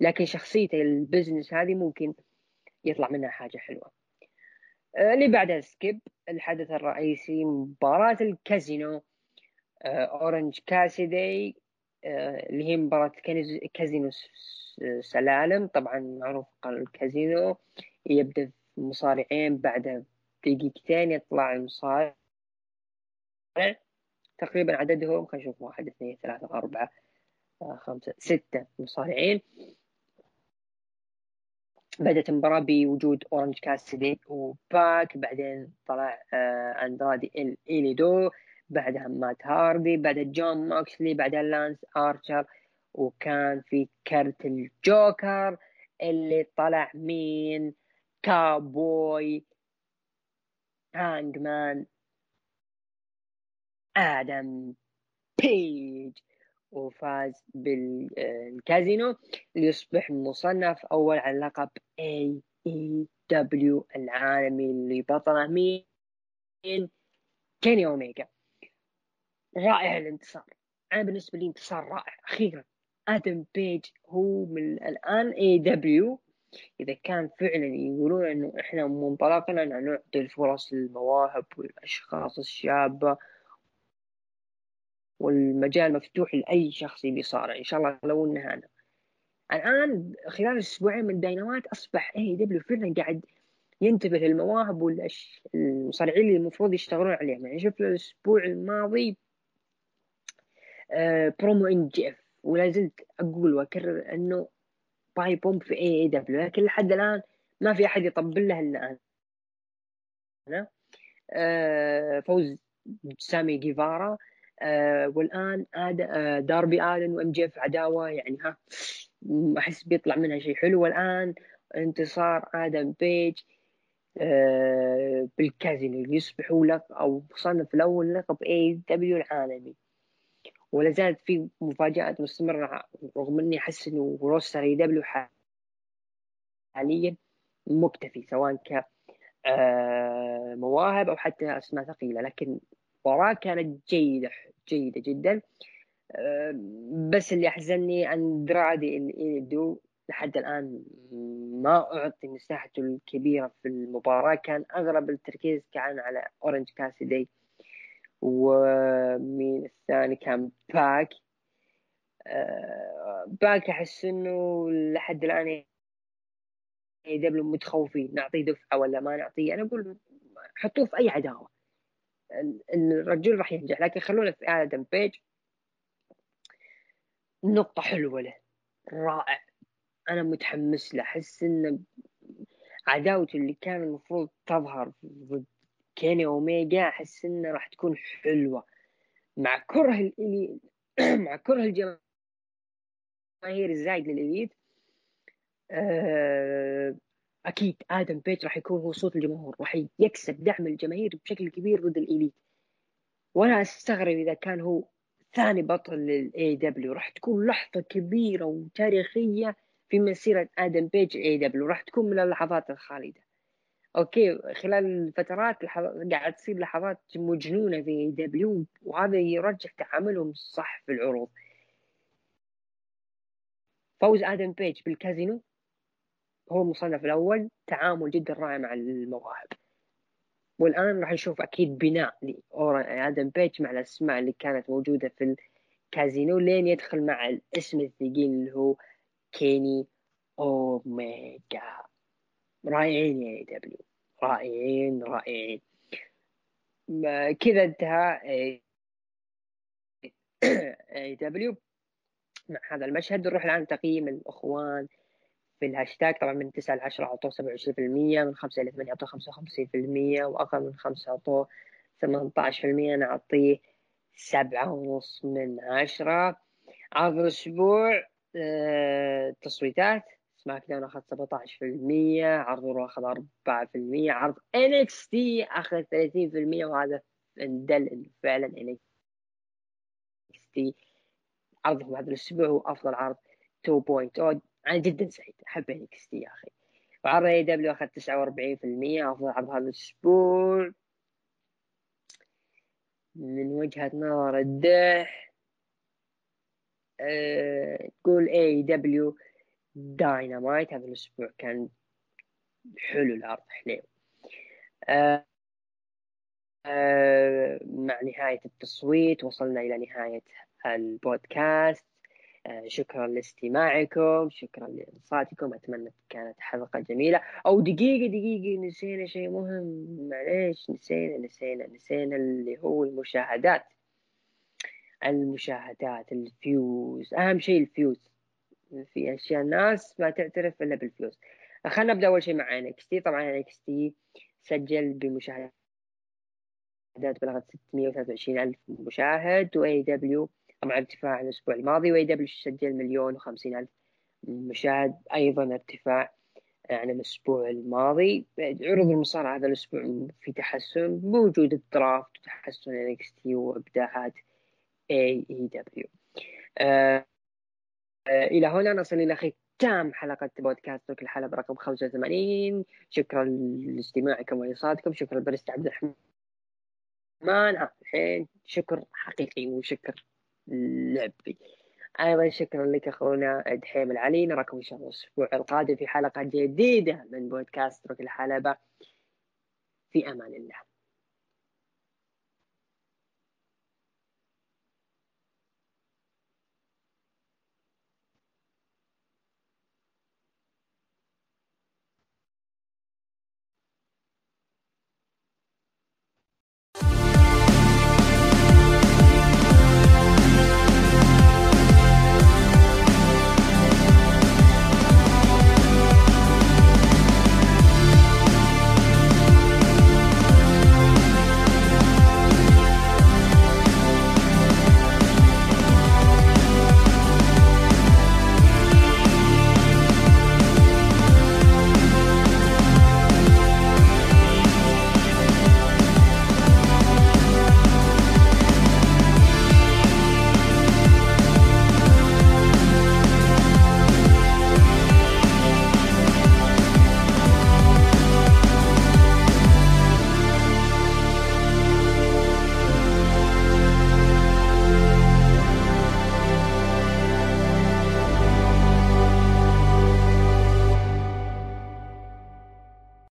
لكن شخصيته ال business هذه ممكن يطلع منها حاجة حلوة. آه، اللي بعدها skip الحدث الرئيسي مباراة الكازينو. آه، اورنج كاسيدي آه، اللي هي مباراة كازينو سلالم. طبعا معروف الكازينو. يبدأ مصارعين بعد دقيقتين يطلع المصارع. تقريبا عددهم خلينا نشوف واحد اثنين ثلاثة أربعة. خمسة ستة مصارعين. بدأت المباراة بوجود أورنج كاسدي وباك بعدين طلع آه، أندرادي إل إيدولو بعدها مات هاردي بعدها جون موكسلي بعدها لانس آرشر وكان في كرت الجوكر اللي طلع مين؟ كابوي هانجمان آدم بيج. وفاز بالكازينو ليصبح مصنف أول على لقب AEW العالمي اللي بطله مين؟ كيني أوميجا. رائع الانتصار. أنا بالنسبة لي انتصار رائع. أخيرا آدم بيج هو من الآن AEW إذا كان فعلا يقولون إنه إحنا منطلقنا أن نعطي الفرص للمواهب والأشخاص الشابة والمجال مفتوح لأي شخص يبي يصارع إن شاء الله لو إنها أنا الآن خلال أسبوعين من داينامات أصبح AEW فعلا قاعد ينتبه للمواهب والمصارعين اللي المفروض يشتغلون عليهم. يعني شفت الأسبوع الماضي آه promo MJF ولا زلت أقول وأكرر إنه pipe bomb في AEW لكن لحد الآن ما في أحد يطبل له إلا أنا. آه فوز سامي جيفارا. آه والآن آد آه داربي ألين و MJF عداوة يعني ها أحس بيطلع منها شيء حلو. والآن انتصار آدم بيج آه بالكازينو. يصبح هو لك المصنف الأول لقب AEW العالمي. ولا زالت في مفاجآت مستمرة رغم إني أحس إنه roster AEW حاليا مكتفي سواء ك مواهب أو حتى أسماء ثقيلة. لكن المباراة كانت جيدة جيدة جدا. بس اللي أحزنني أندرادي إل إيدولو لحد الآن ما أعطي مساحته الكبيرة في المباراة. كان أغلب التركيز كان على أورنج كاسيدي. ومين الثاني؟ كان باك. باك أحس إنه لحد الآن AEW متخوفين. نعطيه دفعة ولا ما نعطيه؟ أنا أقول حطوه في أي عداوة. الرجل راح ينجح لكن خلونا في آدم بيج. نقطة حلوة له رائع. أنا متحمس له أحس إن عداوته اللي كان المفروض تظهر ضد كيني أوميجا أحس إنه راح تكون حلوة. مع كره الإليت مع كره الجماهير الزايد للإليت أه أكيد آدم بيج راح يكون هو صوت الجمهور راح يكسب دعم الجماهير بشكل كبير ضد الإليت. وأنا أستغرب إذا كان هو ثاني بطل لل AEW راح تكون لحظة كبيرة وتاريخية في مسيرة آدم بيج AEW راح تكون من اللحظات الخالدة. أوكي خلال الفترات قاعد تصير لحظات مجنونة في AEW وهذا يرجح تعاملهم صح في العروض. فوز آدم بيج بالكازينو؟ هو المصنف الأول تعامل جدا رائع مع المواهب. والآن راح نشوف أكيد بناء لآدم بيج مع الأسماء اللي كانت موجودة في الكازينو لين يدخل مع الاسم الثقيل اللي هو كيني أوميجا. رائعين يا AEW رائعين رائعين. كذا انتهى AEW مع هذا المشهد. نروح الآن تقييم الأخوان في الهاشتاج طبعا من 9 ل 10 أعطوه 27% من 5 إلى 8 أعطوه 55% وأقل من 5 أعطوه 18% أنا أعطيه سبعة ونص من عشرة. عرض الأسبوع آه، تصويتات SmackDown أخذ 17% عرض Raw أخذ 4% عرض NXT أخذ 30% وهذا دل إنه فعلا NXT عرضهم هذا الأسبوع هو أفضل عرض 2.0 أنا جدا سعيد. أحب NXT يا أخي. وعرض AEW أخذ 49% أفضل عرض هذا الأسبوع. من وجهة نظر الدح أه تقول AEW Dynamite هذا الأسبوع كان حلو العرض حليو أه أه مع نهاية التصويت وصلنا إلى نهاية البودكاست. آه، شكرا لاستماعكم شكرا لإنصاتكم أتمنى كانت حلقة جميلة. أو دقيقة دقيقة نسينا شيء مهم. معليش نسينا نسينا نسينا اللي هو المشاهدات. المشاهدات ال views. أهم شيء ال views. في أشياء الناس ما تعترف إلا بال views. خلينا نبدأ أول شيء مع NXT. طبعا NXT سجل بمشاهدات بلغت 623 ألف مشاهد و AEW طبعا ارتفاع الأسبوع الماضي و AEW سجل مليون وخمسين ألف مشاهد أيضا ارتفاع عن الأسبوع الماضي. عروض المصارعة هذا الأسبوع في تحسن بوجود ال draft وتحسن تي وإبداعات اي اي دبليو إلى هنا نصل إلى ختام حلقة بودكاست الحلقة رقم 85 شكرا لاستماعكم وإنصاتكم شكرا لبرست عبد الرحمن. الحين شكر حقيقي وشكر لعبي أيضا شكرا لك أخونا دحيم العلي. نراكم إن شاء الله الأسبوع القادم في حلقة جديدة من بودكاست رك الحلبة. في أمان الله.